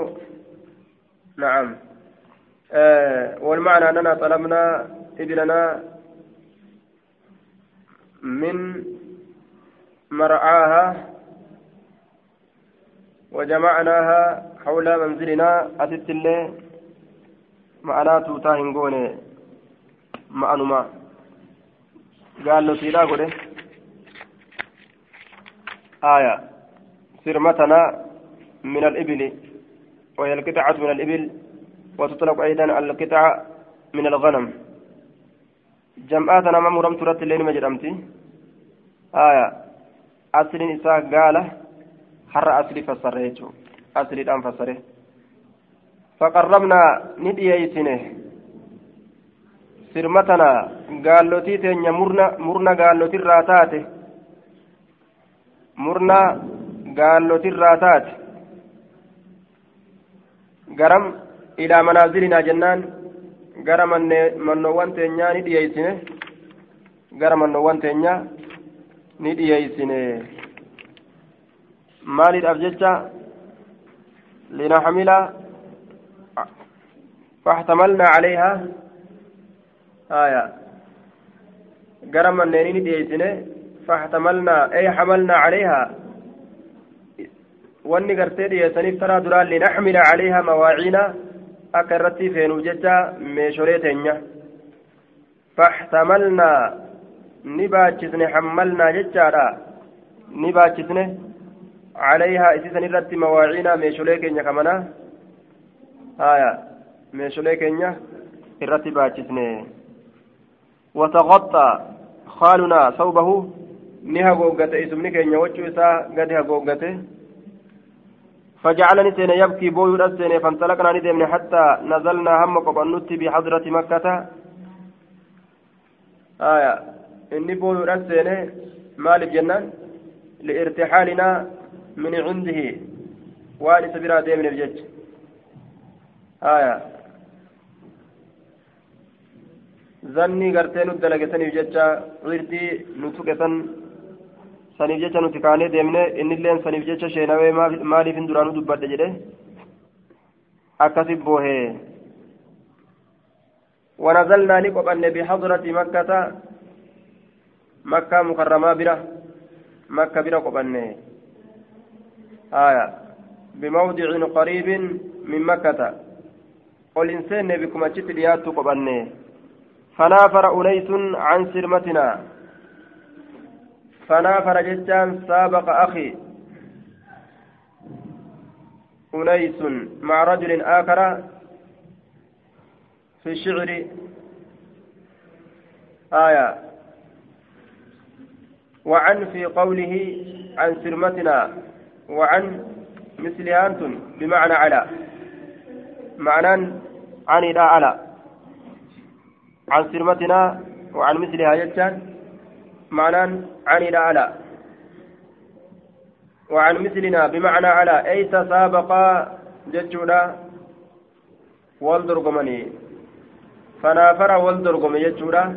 na'am والمعنى أننا طلبنا ابننا من مرعاها وجمعناها حول منزلنا. أتت الله معناه توتاهن قوني معنما قال له سيلا آية. سرمتنا من الإبل وهي القطعة من الإبل وتطلق أيضا القطعة من الغنم. جمعات نما مرم ترت اللين مجرمتي آية أصل إساء قال حر أصل فسره أصل الآن فسره فقربنا ندييسنه sirmatana gaallotii teenya murna murna gaallotirraa taate murna gaallotirraa taate garam ilaa manaazilinaa jennaan gara mannoowwan teenyaa ni dhiyeessine gara mannoowwan teenyaa ni dhiyeessine maaliidhaaf jecha linaxmila فاحتملنا عليها آية قرم النينين ديسنه فاحتملنا أي حملنا عليها wanni gartee dhiyeessaniif taraa duraan linaxmila calayha mawaaciina akka irratti feenuu jecha meesholee teenya faxtamalnaa ni baachisne xammalnaa jechaadha ni baachisne calayhaa isiisan irratti mawaaciina meesholee keenya kamana haya meesholee keenya irratti baachisne wataqaxxa khaalunaa sawbahu ni hagoogate isumni keenya wachuu isaa gadi hagoogate فجعلني سين يبكي بوي الأسين فانطلقنا ندمن حتى نزلنا هم قبنت بحضرة مكة. آية. إني بوي الأسين مال الجنان لإرتحالنا من عنده. وان سبيرا ديمن الجج. آية. zanni gartee nu dalagataniif jecha wirdii nu saniif jecha nuti kaanee deemne innilleen saniif jecha sheenawee maaliif hin duraanuu dubbadhe jedhe akkasi boohee ونزلنا نقبن بحضرة مكة مكة مكرمة برة مكة برة قبن آية بموضع قريب من مكة قل إنسان بكم أجت ليات قبن فنافر أنيس عن سرمتنا فنافر جتان سابق أخي. أنيس مع رجل آخر في الشعر. آية. وعن في قوله عن سرمتنا. وعن مثل أنتم بمعنى على. معنى عن إلى على. عن سرمتنا وعن مثلها يجان معنى عن إلى على. وعن مثلنا بمعنى على. أي تسابقا ججولا والدرقمني فنافر والدرقم ججولا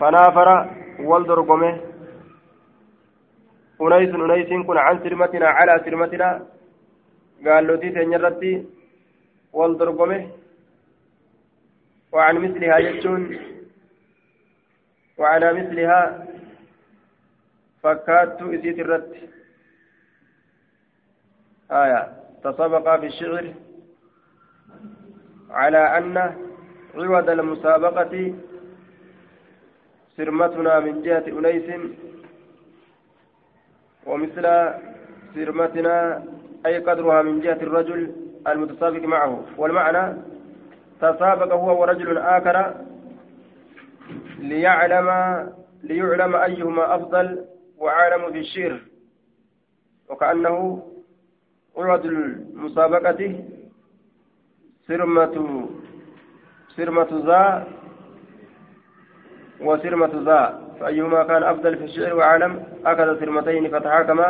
فنافر والدرقم أنيس أنيس كن عن سرمتنا على سرمتنا. قال له تيتين يرتي والدرقم وعن مثلها ججون وعلى مثلها فكات إسيت الرد. آية. تسابق في الشعر على أن عوض المسابقة سرمتنا من جهة أنيس ومثل سرمتنا أي قدرها من جهة الرجل المتسابق معه. والمعنى تسابق هو ورجل آخر ليعلم ليعلم أيهما أفضل وعالم في الشعر وكأنه عرض المسابقة سرمة سرمة ذا وسرمة ذا. فأيهما كان أفضل في الشعر وعالم؟ أخذ سرمتين فتحاكم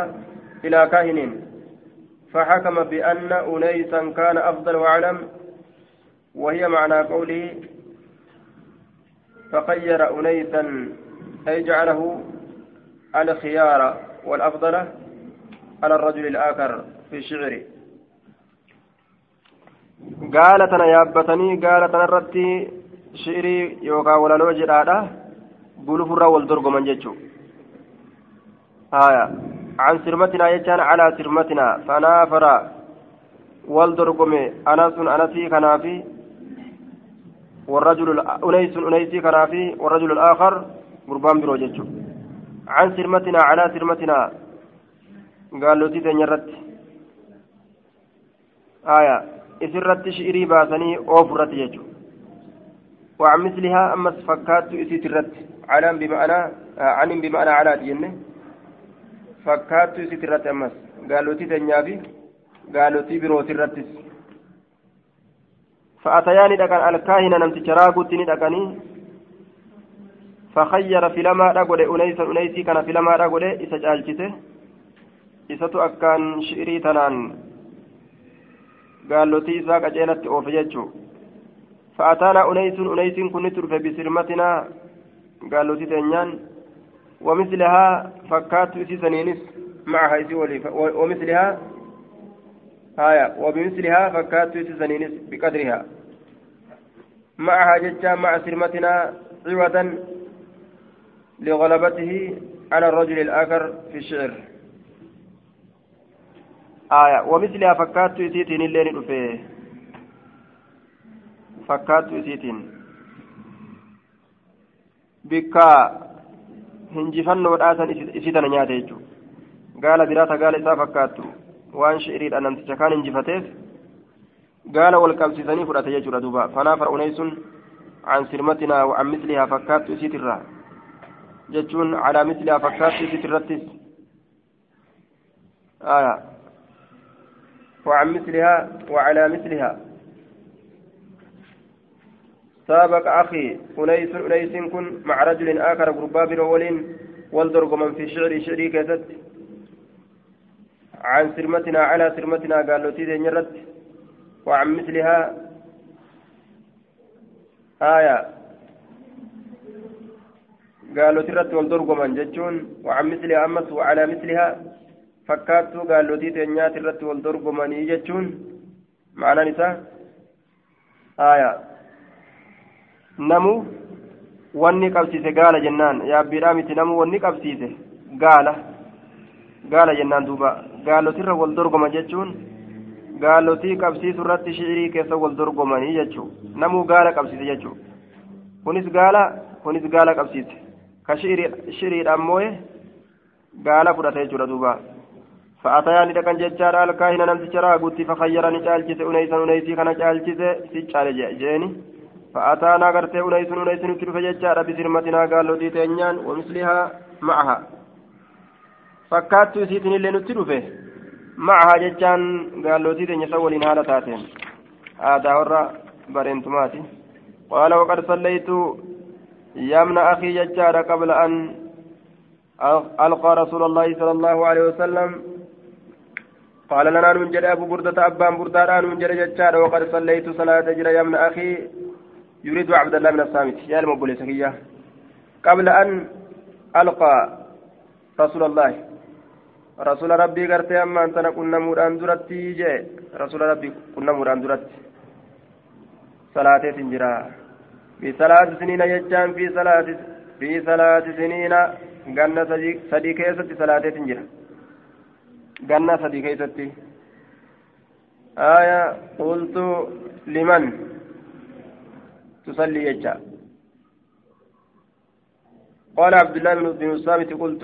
إلى كاهن. فحكم بأن أنيسا كان أفضل وأعلم وهي معنى قوله فخير أنيسا أي جعله الخيار والأفضل على الرجل الآخر في الشعر قال تنا يابتني قال تنا رتي شعري يوكا ولا لو جرادا بلو فرا والدرغ من جتشو آية. عن سرمتنا يجان على سرمتنا فنافر والدرغم أنس أنسي كنافي والرجل أنيس أنيسي كنافي والرجل الآخر قربان برو جتشو عن سرمتنا على سرمتنا قال له تيتن يرت آية إسرت شئري باسني أوف رت يجو وعن مثلها أمس فكات إسيت الرت علم بمعنى آه عن بمعنى على دينه فكات إسيت الرت أمس قال له تيتن يابي قال له تيبروت الرتس فأتياني دكان الكاهن نمت شراغوتني دكاني فخير في لما رغد أنيس أنيسي كان في لما رغد إسا جالجته إساتو أكان شئري تنان قالوتي إسا قجيلت أوف يجو فأتانا أنيس أنيس كن ترف بسرمتنا قالوتي تنيان ومثلها فكات إسي سنينس معها ومثلها آية وبمثلها فكات سنينس بقدرها. معها ججا مع سرمتنا عوضا لغلبته على الرجل الآخر في الشعر. آية ومثلها فكات سيتين اللين رفيه فكات سيتين. بكا isi tana nyaate jechuudha gaala biraata gaala isaa fakkaattu waan shi'iriidha namticha kaan injifateef gaala wal qabsiisanii fudhate jechuudha duuba. Fanaa far'uneysun عن سرمتنا وعن مثلها فكات سيترا جتون على مثلها فكات سيترتس آية وعن مثلها وعلى مثلها سابق أخي أنيس أنيس كن مع رجل آخر قربا برولين والدرق من في شعري شعري كيست عن سرمتنا على سرمتنا قال له تيدي نرد. وعن مثلها آية. قال له ترد والدرق من جتون وعن مثلها أمس وعلى مثلها فكاتو قال له تيدي نيات الرد والدرق من يجتون معنى نساء. آية. namu wanni qabsiise gaala jennaan yaabbiidhaa miti namu wanni qabsiise gaala gaala jennaan duuba gaalotirra wal dorgoma jechuun gaalotii qabsiisu irratti shi'irii keessa wal dorgomanii jechuu namuu gaala qabsiise jechuu kunis gaala kunis gaala qabsiise ka shi'iriidhaan mooye gaala fudhate jechuudha duuba فأتيا ندكن ججار الكاهن نمسك راغوتي فخيرني جالجس أنيسا أنيسي كان جالجس سيجال جيني فأتانا غرتي أنيس أنيس نكتب فججار بسرمتنا قالوا دي تنيان ومثلها معها فكاتو سيتني اللي نتلو فيه معها ججان قالوا دي تنيا سولين هالة تاتين هذا ورا برنتماتي قال وقد صليت يمن أخي ججار قبل أن ألقى رسول الله صلى الله عليه وسلم قال لنا ننجر أبو بردة أبان بردة ننجر ججار وقد صليت صلاة جرى يمن أخي يريد عبد الله بن الصامت يا المبولي سكية قبل أن ألقى رسول الله رسول ربي قرتي أما أنت كنا مران درتي جاء رسول ربي كنا مران درتي صلاة تنجرا. في صلاة سنين يجان في صلاة في صلاة سنين قلنا سدي كيست صلاة تنجرا. قلنا سدي كيست آية قلت لمن؟ تصلي يجا. قال عبد الله بن الصامت قلت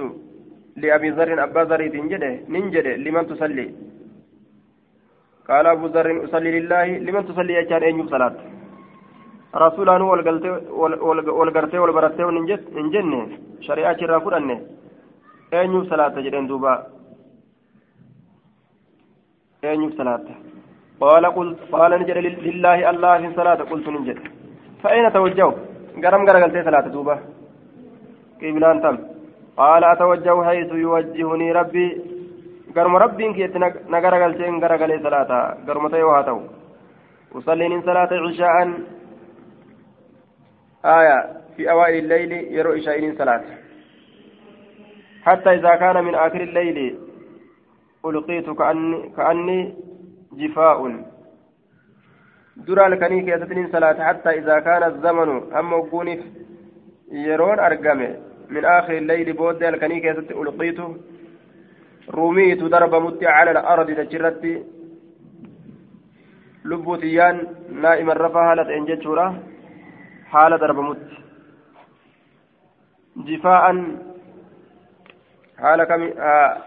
لأبي ذر أبا ذر ننجده ننجده لمن تصلي؟ قال أبو ذر أصلي لله لمن تصلي يجا أين صلاة؟ رسولان والقرتي والبرتي وننجنه شريعة شرافور أنه أين صلاة جدين دوبا. أين صلاة. قال قلت قال نجد لله الله في صلاة قلت ننجد. فأين توجهوا؟ قرم قرقلت ثلاثة دوبة قبلان تم قال أتوجه حيث يوجهني ربي. قرم ربي كيت نقرقلت إن قرقلي ثلاثة قرم تيوهاتو أصلي من صلاة عشاء. آية في أوائل الليل يرو إشاء صلاة. حتى إذا كان من آخر الليل ألقيت كأني, كأني جفاء. درا لكني كيستنين صلاة. حتى إذا كان الزمن أما وقونف يرون أرقمه من آخر الليل بود لكني كيست ألقيت روميت ضرب مت على الأرض تجرت لبوتيان نائما رفع حالة إنجت شورا حالة ضرب مت جفاء. حالة كم آه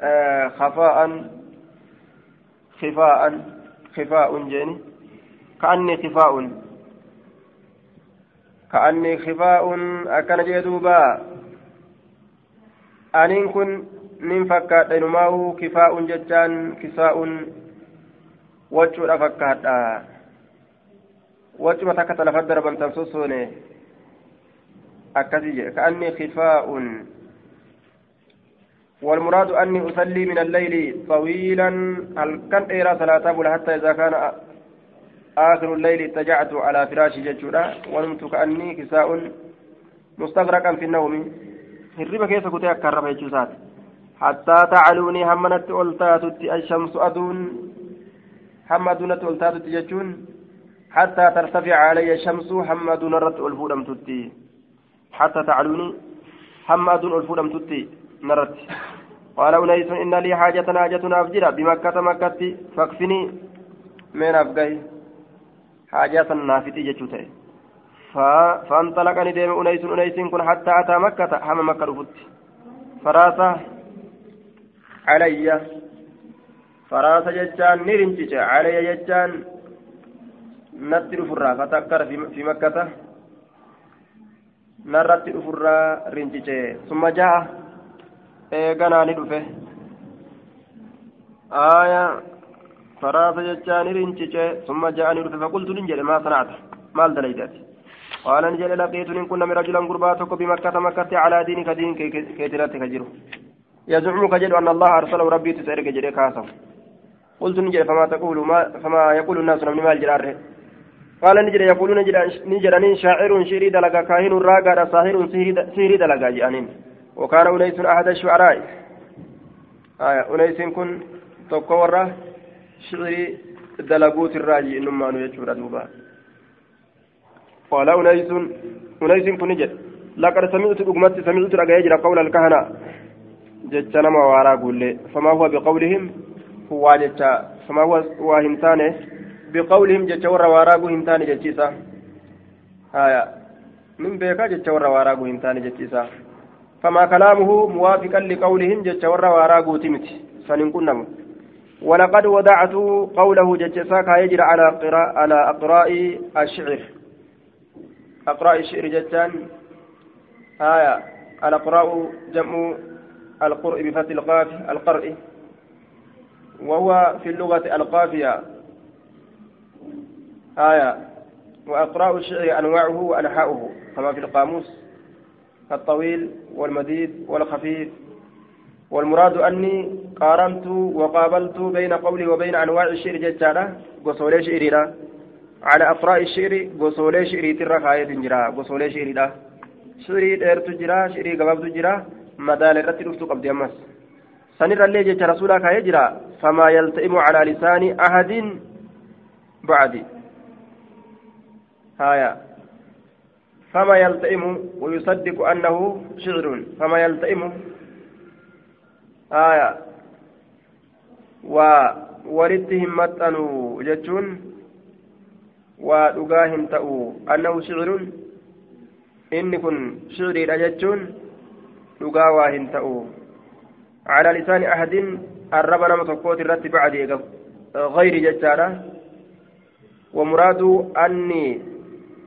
آه خفاء. خفاء. خفاء جاني كأني خفاء. كأني خفاء أكن جدوبا أنين كن من فكات إنماه كفاء جتان كساء وجه فكات. وجه متكت لفت دربا تنسوسوني. أكدي كأني خفاء. والمراد أني أصلي من الليل طويلا. هل كان إيرا صلاة حتى إذا كان آخر الليل اتجعت على فراشي ججورا ونمت كأني كساء مستغرقا في النوم. هرب كيف كنت أكرم يجوزات حتى تعلوني همنت ألتاتت الشمس أدون. هم أدونت ألتاتت جتون حتى ترتفع علي الشمس هم أدون رت ألفودم تتي. حتى تعلوني هم أدون ألفودم تتي نرت. قال أنيس إن لي حاجة حاجة أفجر. بمكة مكة فاكفني. من أفقه حاجة نافتي جتوتي فانطلقني ديم أنيس أنيس كن حتى أتى مكة هم مكة رفت فراسة علي. فراسة جتان نرنجج علي جتان نتر فرا فتكر في مكة. نرت فرا رنجج ثم جاء eeganaa ni dhufe ni dhufe faqultu nin jedhe maa sanacta maal dalaydati qaala ni jedhe laqiitu nin kunna rajulan gurbaa tokko bimakkata makkatti calaa diini ka diin keetirratti ka jiru يزعم كجد أن الله أرسله ربي تسألك جد كاسم قلت نجد فما تقول ما فما يقول الناس من مال جراره قال نجد يقولون نجد شاعر شيري دلقا كاهن راقا ساهر سيري دلقا جانين وكان أنيس أحد الشعراء آية أنيس كن شعري دلقوت الراجي إنما نيجور دوبا قال أنيس أنيس لقد سمعت أقمت سمعت رقايجر قول الكهنة جتنا ما وارا قول فما هو بقولهم هو جتا فما هو وهمتانه بقولهم جتا ورا وارا همتانه جتيسا آية من بيكا جتا ورا وارا همتانه جتيسا فما كلامه موافقا لقولهم جج ورا وارا قوتمت فننكنم ولقد ودعت قوله جج ساكا يجري على قراء على أقراء الشعر. أقراء الشعر ججان آية. الأقراء جمع القرء بفتح القاف القرء. وهو في اللغة القافية. آية. وأقراء الشعر أنواعه وأنحاؤه كما في القاموس الطويل والمديد والخفيف. والمراد أني قارنت وقابلت بين قولي وبين أنواع الشعر ججالة قصولي شعري على أقراء الشعر قصولي شعري ترى خاية جرا قصولي شعري لا شعري ديرت جرا شعري قبض جرا مدال الرتي رفت قبض أمس. سنر اللي جج رسولك يجرى فما يلتئم على لسان أحد بعدي هايا. فما يلتئم ويصدق أنه شعر. فما يلتئم. آية وولدتهم متنوا جتون ودقاهم تأو أنه شعر إن كن شعري جتون دقاواهم تأو على لسان أحد الرب نما تقوت الرت بعد غير جتارة ومراد أني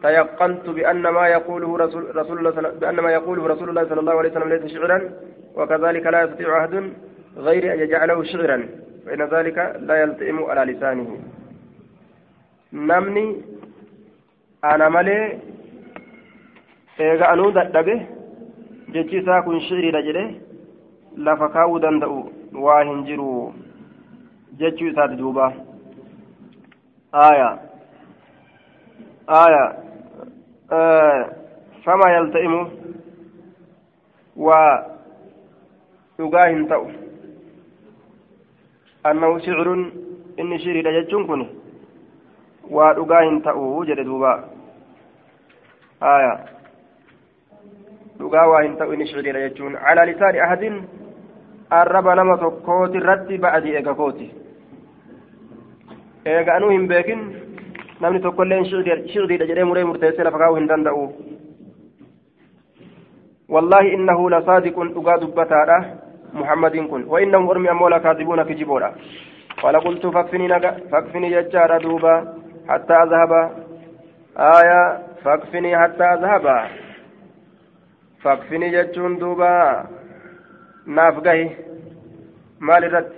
تيقنت بأن ما يقوله رسول, رسول الله بأن ما يقوله رسول الله صلى الله عليه وسلم ليس شعرا وكذلك لا يستطيع أحد غير أن يجعله شعرا فإن ذلك لا يلتئم على لسانه نمني أنا eega anuu dadhabe jechi isaa kun shiiriidha jedhe lafa kaa'uu danda'u waa hin jiru jechuu isaati duuba aya aya فما يلتئم ودقاه تأو أنه شعر إني شعري لجتشون كني ودقاه تأو جد دوبا آية inni shiciriidha jechuun calaa lisaani ahadin arraba nama tokkooti irratti ba'adii eega kooti eega anuu hin beekin namni tokkolleen shicdiidha jedhee muree murteessee lafa kaa'uu hin danda'u والله إنه لصادق أقاد بتادا محمد كن. وإنهم أرمي أمولا كاذبون كجبولا قال قلت فاكفني نجا فاكفني ججار دوبا حتى أذهب. آية فاكفني حتى أذهب. فاكفني ججون دوبا. نافقه مال الرد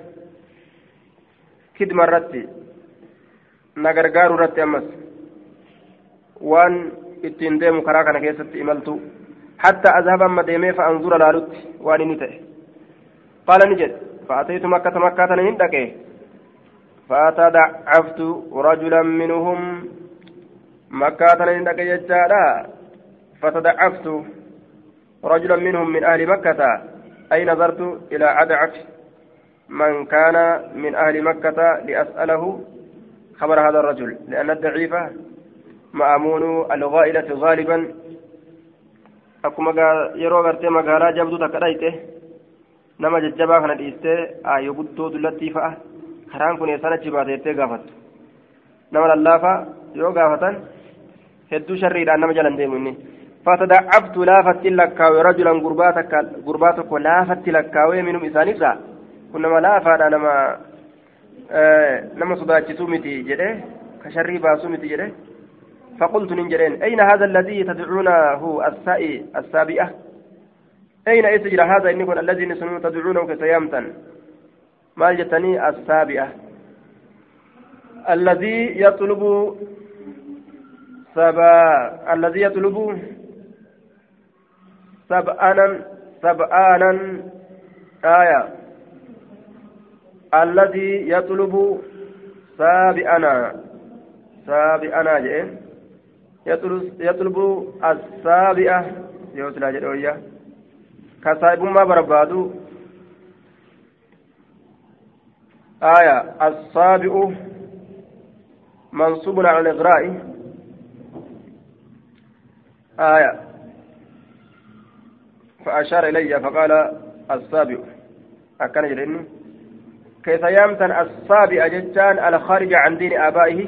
كدم na gargaaru irratti ammas waan ittiin deemu karaa kana keessatti imaltu hatta azhaba amma deemee fa'anzura laalutti waan inni ta'e ni jedhe فأتيت مكة مكة هندك فتدعفت رجلا منهم. مكة هندك يجادا فتدعفت رجلا منهم من أهل مكة. أي نظرت إلى عدعك من كان من أهل مكة لأسأله خبر هذا الرجل. لأن الضعيفة مأمون الغائلة غالبا. yeroo gartee magaalaa jabduu takka dhayte nama jajjabaa kana dhiistee aayyo guddoo dullattii fa'a karaan kun eessan achi baate jettee gaafattu nama lallaafaa yoo gaafatan hedduu sharriidhaan nama jalan deemu inni فتدعبت لافت لكاوي رجلا غرباتك غرباتك لافت لكاوي منهم إسانيسا كنا لا فادا نما آه نما صداچسو متي جده كشري باسو متي جده فقلت ننجرين أين هذا الذي تدعونه السائي السابئة أين إسجر هذا؟ إن يكون الذي نسمون تدعونه كسيامتا ما جتني السابئة الذي يطلب سبا الذي يطلب سبعانا سبعانا آية. الذي يطلب سابعنا سابعنا جئ. يطلب السابعة. يوسلا جدوية كسائب ما بربادو. آية السابع منصوب على الإغراء. آية. فأشار إلي فقال السابع. أكن جريني كيف يامتن السابع جتان الخارج عن دين آبائه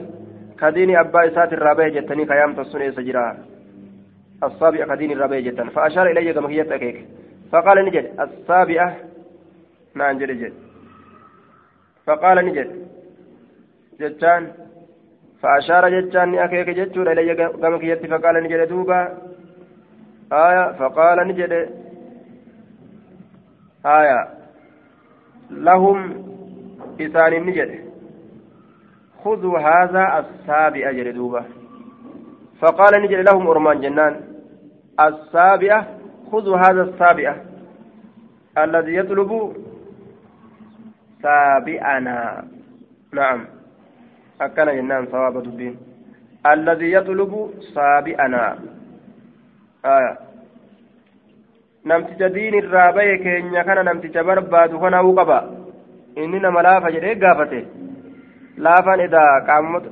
كدين أباء سات الرابع جتني كيامت السنة سجرا السابع كدين الرابع جتان فأشار إلي كما هي تكيك فقال نجد. السابعة نعم جد فقال نجد. جتان. فأشار جتان أكيك جتور إلي كما هي فقال نجد دوبا. آية. فقال نجد. آية. لهم إسان النجد. خذوا هذا السابع جلدوبة فقال نجد لهم أرمان جنان. السابعة خذوا هذا السابعة الذي يطلب سابعنا نعم أكن جنان صواب الدين الذي يطلب سابعنا آية namticha diin irraa bahe keenya kana namticha barbaadu kana'uu qaba inni nama laafa jedhee gaafate laafaan edaa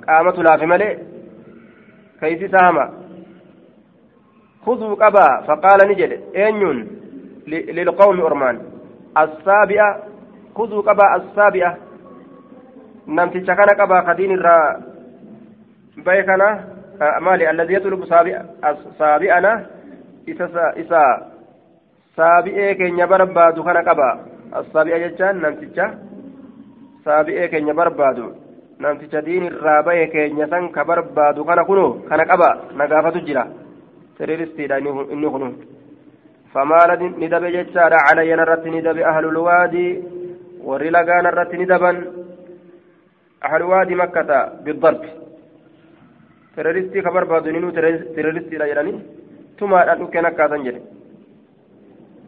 qaamatu laafe malee kaysi isaa hama khuduu qaba faqaala ni jedhe eenyuun lilqawmi ormaan assaabi'a khuduu qaba assaabi'a namticha kana qaba kadiin irraa bahe kana maali alladii yatlubu saabi'ana isa isa saabi'ee keenya barbaadu kana qaba assaabi'a jechaan namticha saabi'ee keenya barbaadu namticha diin irraa bahe keenya san ka barbaadu kana kuno terroristiidha inni kunu famaala ni dabe jechaadha calayyan irratti ni dabe ahlulwaadii warri lagaan irratti ni daban ahlulwaadii makkata bidarbi terroristii ka barbaadu ninuu terroristiidha jedhanii tumaadhaan dhukkeen akkaasan jedhe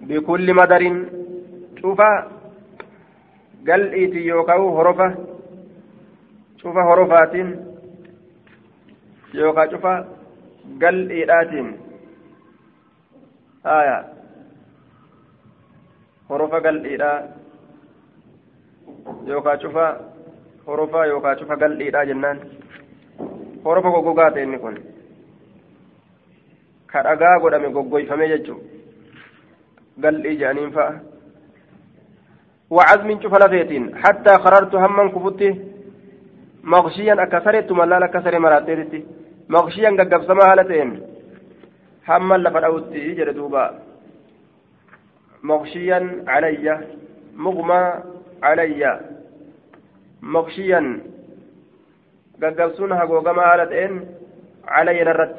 bikulli madarin cufa gal'iiti yookaan horofa cufa horofaatiin yookaan cufa gal'iidhaatiin haya horofa gal'iidhaa yookaan cufa horofaa yookaan cufa gal'iidhaa jennaan horofa goggogaa ta'e inni kun ka dhagaa godhame goggoyfamee jechuudha. قال إجانين فأ وعزم شوف لفيتين حتى خررت هما كفته مغشيا أكسرت ملا لكسر مراتيرتي مغشيا قب سما هالتين هما لفرأوتي جرى دوبا مغشيا علي مغمى علي مغشيا قبسون هقوقما هالتين علي نرت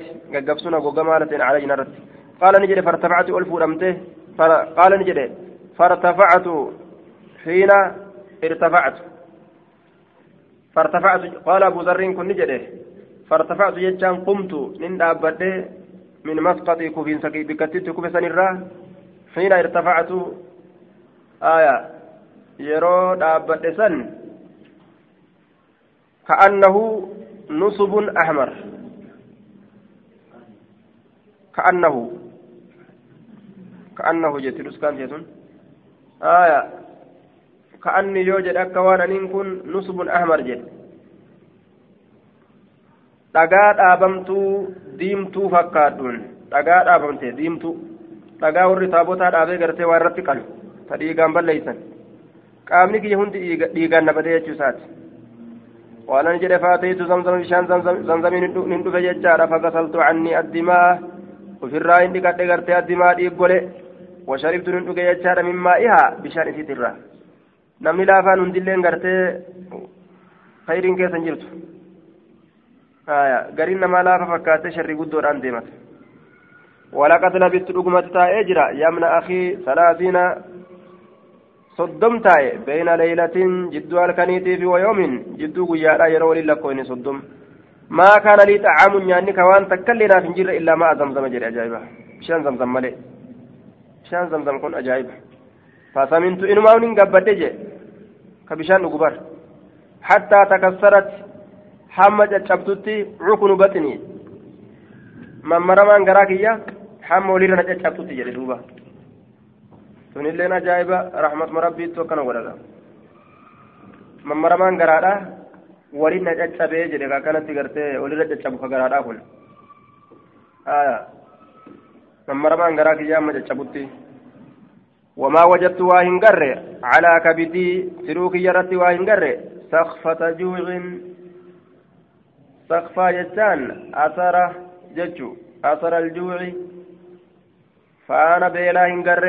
قبسون هقوقما هالتين علي نرت قال نجري فارتفعت ألف ورمته قال نجد فارتفعت حين ارتفعت فارتفعت قال أبو ذر كن نجد فارتفعت جتان قمت من دابته من مسقطي كوفين سكي بكتت كوفي الراه حين ارتفعت آية يرو دابته سن كأنه نصب أحمر كأنه كأنه جت نسكان جتون آية كأني يوجد أكوان أن كن نصب أحمر جد dhagaa dhaabamtuu diimtuu fakkaadhuun. Dhagaa dhaabamte diimtuu dhagaa warri taabotaa dhaabee gartee waa irratti qalu. Ta dhiigaan balleeysan. Qaamni kiyya hundi dhiigaan nabatee jechuu isaati. Waanan jedhe faateetu zamzama bishaan zamzamiin hin dhufe jechaadha. Fagasaltu canni addimaa. Ofirraa hin dhiqadhe gartee addimaa dhiiggole washaribtu hin dhuge jechaadha mimmaa ihaa bishaan isiitirra namni laafaan hundilleen gartee fayriin keessan jirtu. Gariin namaa laafa fakkaate sharrii guddoodhaan deemata ولقد لبثت رقمة تائجرا يمن أخي ثلاثين صدم تاي بين ليلة جدو الكنيتي في ويوم جدو قيالا يرو للكوين صدم ما كان لي طعام يعني كوان تكلنا في جر إلا ما زمزم جري أجايبا شان زمزم ملي شان زمزم كن أجايبا فسمنت إنما من قبض كبشان قبر حتى تكسرت hamma caccabtutti cukunu baxinii mammaramaan garaa kiyya hamma walirra na caccabtutti jedhe duuba sunilleen ajaa'iba rahmatuma rabbiittu akkana godhata mammaramaan garaadha waliin na caccabee jedhe akkanatti gartee walirra caccabu ka garaadhaa kun mammaramaan garaa kiyya hamma caccabutti وما وجدت واهن قرر على كبدي سلوك يرتي واهن قرر سخفة جوع سقفا جتان أثر جتشو أثر الجوع فأنا بيلا هنقر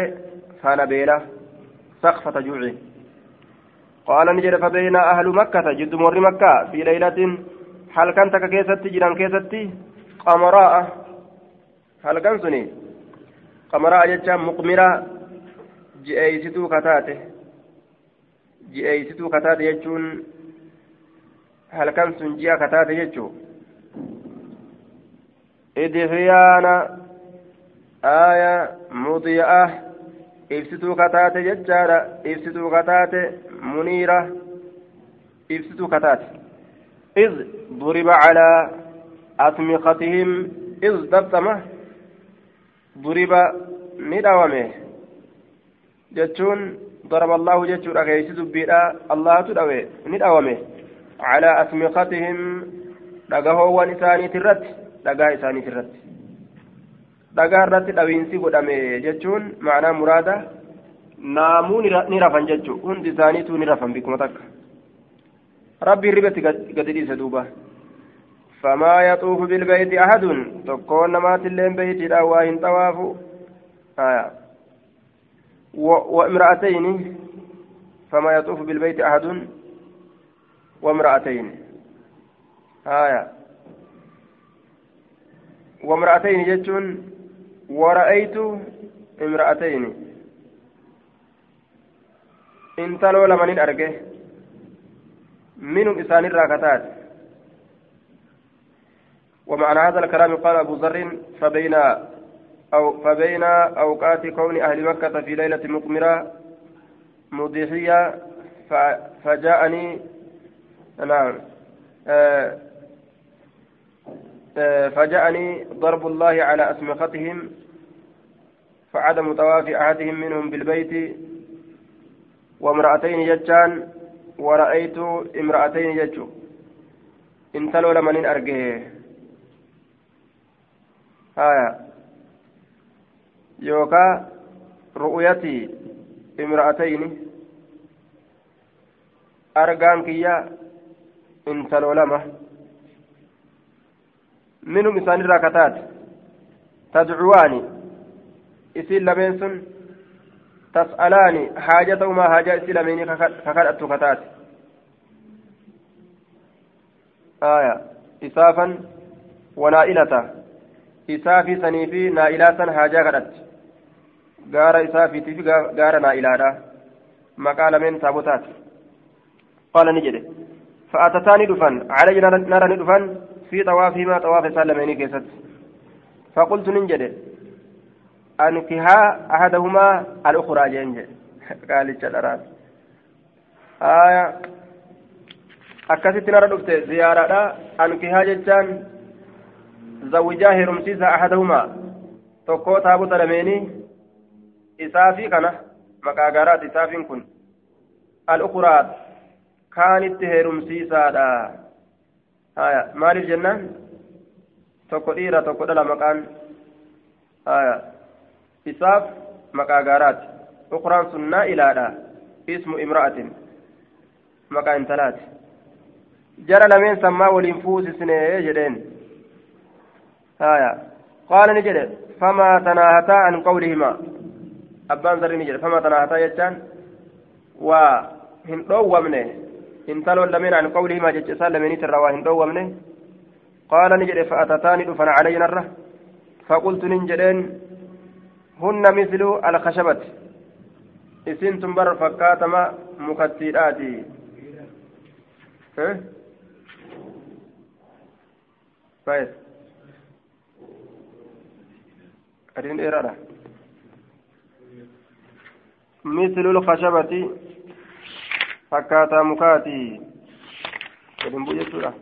فأنا بيلا سقفة جوع قال نجد فبين أهل مكة جد مر مكة في ليلة هل كنت كيستي جيران كيستي قمراء هل كنسني قمراء جتان مقمرة جئيستو كتاته جئيستو كتاته جتشون halkan sun ji'a kataate jechuu idfiyaana aaya mudiya'a ibsituu kataate jechaadha ibsituu kataate muniira ibsituu kataate إذ ضرب على أسمختهم إذ دبتمه ضرب ندومه جتشون ضرب الله جتشون أكيس دبيرا الله تدوي ندومه على isaaniit irratti dhagaa isaaniit irratti dhagaa irratti dhawiinsi godhame jechuun ma'anaa muraada naamuu ni rafan jechuun hundi isaaniituu ni rafan bikkuma takka rabbiin ribatti gadi dhiise duuba فما يطوف بالبيت أحد تكون نمات اللين بيت إن طواف آية وامرأتين فما يطوف بالبيت أحد وامرأتين. آية. وامرأتين جتون ورأيت امرأتين. انتلو لمن أرجه منهم إسان الراكتات ومعنى هذا الكلام قال أبو ذر فبين أو فبين أوقات كون أهل مكة في ليلة مقمرة مضيحية فجاءني نعم فجاءني ضرب الله على أسمختهم فعدم طواف أحدهم منهم بالبيت وامرأتين ججان ورأيت امرأتين ججو انتلوا لمن أرجه هايا يوكا رؤيتي امرأتين. أرجان كيا intaloo lama minhum isaanirraa kataate tadcuwaani isin lameen sun tas'alaani haajataumaa haajaa isii lameenii kakadhattu kataate aya isaafan wanaa'ilata isaafi sanii fi naa'ilaa san haajaa kadhatti gaara isaafiitii fi gaara naa'ilaadha maqaa lameen taabotaati qaala ni jedhe فأتتاني دفن علي نرى دفن في طوافهما طواف سلمين كيست فقلت ننجد أنكها أحدهما الأخرى جنج قال الشدرات آية akkasitti narra dhufte ziyaaraadha ankihaa jechaan zawwijaa heerumsiisa ahaduhumaa tokkoo taabota lameenii isaa fi kana مقاقرات إساف كن الأخرى كانت هيرمسيسا هايا مال الجنة tokko dhiira tokko dhala maqaan isaaf maqaa gaaraati ukuraan sun naa ilaadha ismu imra'atin maqaa intalaati jara lameen sammaa waliin fuusisne jedheen haya qaala ni jedhe famaa tanaahataa an qawlihimaa abbaan zarri ni jedhe famaa tanaahataa jechaan waa hin dhoowwamne an qawlihimaa jecha isaan lameenitirra waa hin dhoowwamne qaala ni jedhe fa'atataani dhufan calayna irra فقلت ننجدين هن مثل الخشبة إسين تنبر فكاتما مكتيراتي كويس أدين إيرادا مثل الخشبة فكاتا مكاتي. كلمة بوجه سورة.